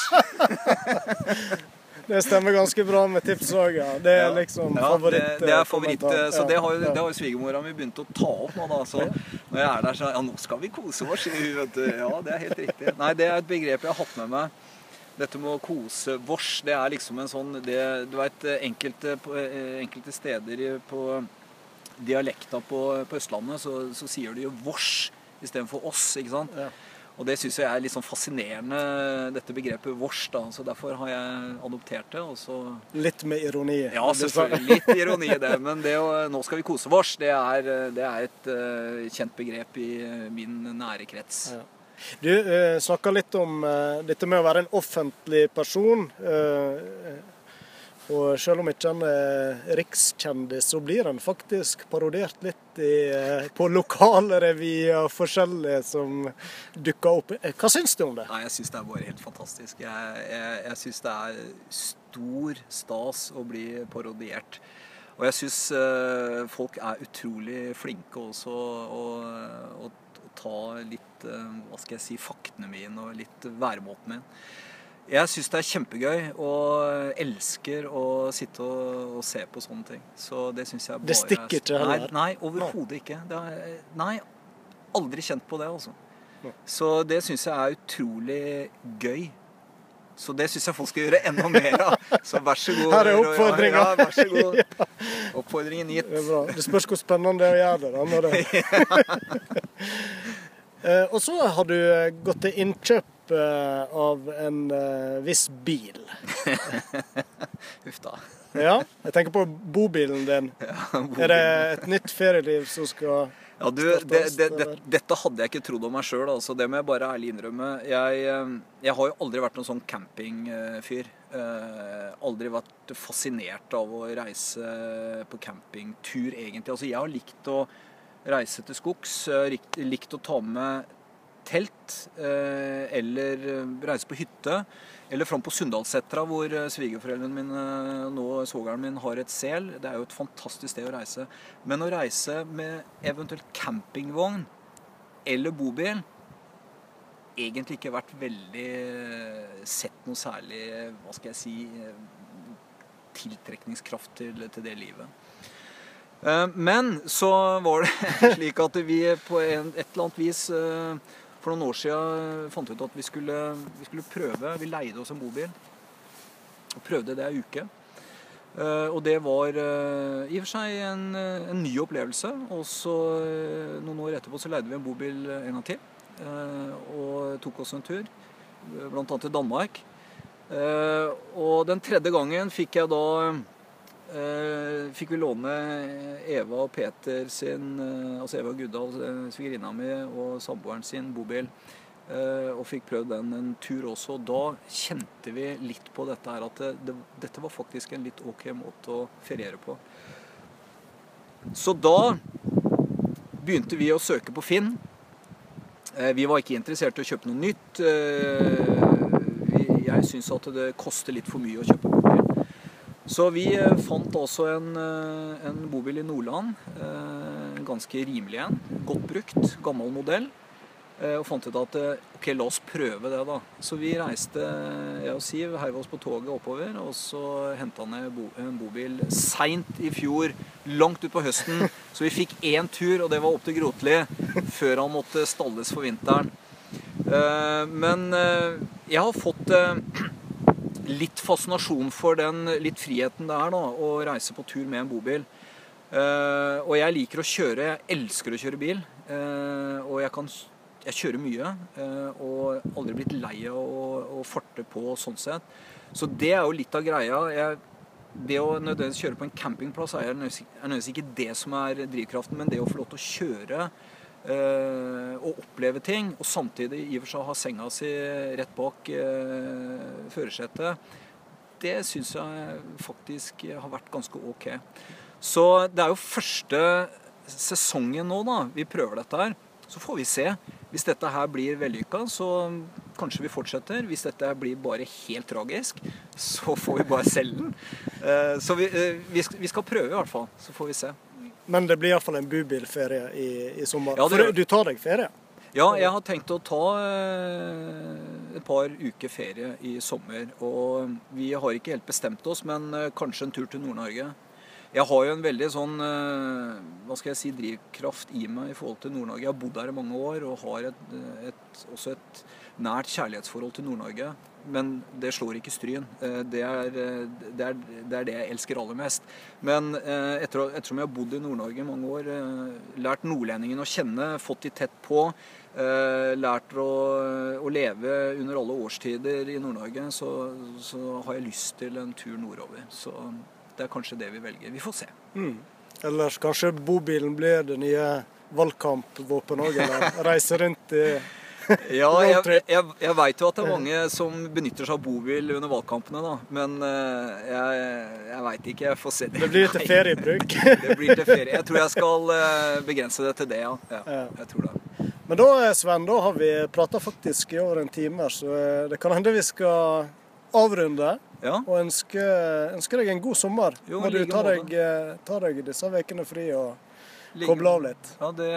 Det stemmer ganske bra med tips òg, ja. Det er liksom Ja, favoritt. det, det er favoritt. kommentar. Så det har jo det har jo svigermora mi begynt å ta opp nå, da. Så når jeg er der, så Ja, nå skal vi kose oss, sier hun. vet du. Ja, det er helt riktig. Nei, det er et begrep jeg har hatt med meg. Dette med å kose vårs, det er liksom en sånn det, Du veit enkelte, eh, enkelte steder på dialekta på, på Østlandet, så, så sier de jo vårs istedenfor oss, ikke sant? Ja. Og det syns jeg er litt sånn fascinerende, dette begrepet vårs, da. Så derfor har jeg adoptert det. og så Litt med ironi. ja, selvfølgelig. Litt ironi i det. Men det å 'nå skal vi kose vårs', det er, det er et uh, kjent begrep i eh, min nære krets. Ja. Du uh, snakka litt om uh, dette med å være en offentlig person. Eh, og selv om ikke han er rikskjendis, så blir han faktisk parodiert litt i, eh, på lokale og forskjellige som dukker opp. Eh, Hva syns du om det? Nei, jeg syns det er bare helt fantastisk. Jeg, jeg, jeg syns det er stor stas å bli parodiert. Og jeg syns uh, folk er utrolig flinke også å, og, og ta litt uh, hva skal jeg si, faktene mine og litt væremåten min. Jeg syns det er kjempegøy og elsker å sitte og, og se på sånne ting. Så det syns jeg bare Det stikker til Nei, heller? nei overhodet ikke. Det er, nei, aldri kjent på det, altså. Så det syns jeg er utrolig gøy. Så det syns jeg folk skal gjøre enda mer av. Så vær så god. Her er oppfordringa. Ja, vær så god. Oppfordringen gitt. Det er bra. Det spørs hvor spennende det er å gjøre det. da. Eh, og så har du eh, gått til innkjøp eh, av en eh, viss bil. Huff da. Ja, jeg tenker på bobilen din. Er det et nytt ferieliv som skal Ja, du, det, det, det, dette hadde jeg ikke trodd om meg sjøl. Altså. Det må jeg bare ærlig innrømme. Jeg, eh, jeg har jo aldri vært noen sånn campingfyr. Eh, aldri vært fascinert av å reise på campingtur, egentlig. Altså, jeg har likt å reise til skogs. Likt, likt å ta med telt. eh, Eller eh, reise på hytte. Eller fram på Sunndalssetra, hvor eh, svigerforeldrene mine nå svogeren min har et sel. Det er jo et fantastisk sted å reise. Men å reise med eventuelt campingvogn eller bobil Egentlig ikke vært veldig Sett noe særlig, hva skal jeg si Tiltrekningskraft til, til det livet. Men så var det slik at vi på en, et eller annet vis for noen år siden fant ut at vi skulle, vi skulle prøve. Vi leide oss en bobil. Og prøvde det ei uke. Eh, og det var eh, i og for seg en, eh, en ny opplevelse. Og så noen år etterpå så leide vi en bobil en gang til. og tok oss en tur, bl.a. til Danmark. Og den tredje gangen fikk jeg da eh, Fikk vi låne Eva og Peter sin, eh, altså Eva Guddal, eh, svigerinna mi, og samboeren sin bobil. Og fikk prøvd den en tur også. Og da kjente vi litt på dette her at det, det, dette var faktisk en litt ok måte å feriere på. Så da begynte vi å søke på Finn. Vi var ikke interessert i å kjøpe noe nytt. Jeg syns at det koster litt for mye å kjøpe bobil. Så vi eh, fant også en, eh, en bobil i Nordland. eh, ganske rimelig en. Godt brukt. Gammel modell. Og fant ut at ok, la oss prøve det, da. Så vi reiste, jeg og Siv, heiv oss på toget oppover. Og så henta ned en bobil seint i fjor, langt utpå høsten. Så vi fikk én tur, og det var opp til Grotli, før han måtte stalles for vinteren. Men jeg har fått litt fascinasjon for den litt friheten det er da, å reise på tur med en bobil. Uh, og jeg liker å kjøre. Jeg elsker å kjøre bil. Uh, og jeg, kan, jeg kjører mye. Uh, og aldri blitt lei av å, å farte på sånn sett. Så det er jo litt av greia. Jeg, det å nødvendigvis kjøre på en campingplass er nødvendigvis ikke det som er drivkraften, men det å få lov til å kjøre og oppleve ting, og samtidig i og for seg ha senga si rett bak eh, førersetet, det syns jeg faktisk har vært ganske ok. Så det er jo første sesongen nå, da. Vi prøver dette her. Så får vi se. Hvis dette her blir vellykka, så kanskje vi fortsetter. Hvis dette her blir bare helt tragisk, så får vi bare selge den. Eh, Så vi, eh, vi skal prøve i hvert fall. Så får vi se. Men det blir iallfall en bubilferie i, i sommer. Ja, det For du tar deg ferie? Ja, jeg har tenkt å ta eh, et par uker ferie i sommer. Og vi har ikke helt bestemt oss, men eh, kanskje en tur til Nord-Norge. Jeg har jo en veldig sånn eh, hva skal jeg si, drivkraft i meg i forhold til Nord-Norge. Jeg har bodd her i mange år og har et, et, også et nært kjærlighetsforhold til Nord-Norge. Men det slår ikke Stryn. Eh, Det er, eh, det, er, det er det jeg elsker aller mest. Men eh, etter, ettersom jeg har bodd i Nord-Norge i mange år, eh, lært nordlendingen å kjenne, fått de tett på, eh, lært å, å leve under alle årstider i Nord-Norge, så, så har jeg lyst til en tur nordover. Så det er kanskje det vi velger. Vi får se. Mm. Ellers kanskje bobilen blir det nye valgkampvåpenet òg, eller reise rundt i Ja, jeg, jeg, jeg veit jo at det er mange som benytter seg av bobil under valgkampene, da. Men eh, jeg, jeg veit ikke. Jeg får se. Det blir til feriebruk. Det blir til ferie. Jeg tror jeg skal eh, begrense det til det, ja. ja. Jeg tror det. Men da, Sven, da har vi prata faktisk i over en time, så eh, det kan hende vi skal avrunde. Ja. Og ønsker, ønsker, deg en god sommer. Jo, Må du like ta deg, eh, ta deg disse ukene fri og like koble av litt. Ja, det,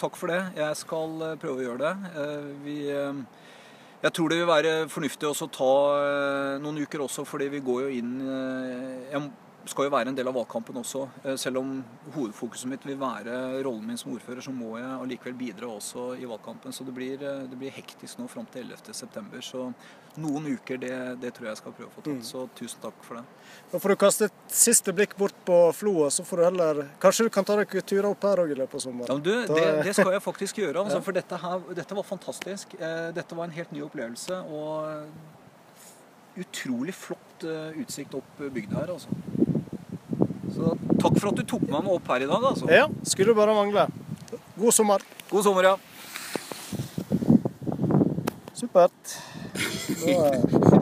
takk for det. Jeg skal eh, prøve å gjøre det. Eh, Vi, jeg tror det vil være fornuftig å ta noen uker også, fordi vi går jo inn Jeg skal jo være en del av valgkampen også. Eh, selv om hovedfokuset mitt vil være rollen min som ordfører, så må jeg allikevel bidra også i valgkampen. Så det blir, eh, det blir hektisk nå fram til 11.9. Så noen uker, det, det, tror jeg jeg skal prøve å få tatt. Så tusen takk for det. Da får du kaste et siste blikk bort på Floa, så får du heller Kanskje du kan ta deg turer opp her òg i løpet av sommeren? Ja, du, det, det, skal jeg faktisk gjøre. Altså, for dette, her, dette var fantastisk. Dette var en helt ny opplevelse. Og utrolig flott utsikt opp bygda her, altså. Så takk for at du tok meg med opp her i dag. altså. Ja, skulle bare mangle. God sommer. God sommer, ja. Supert. Da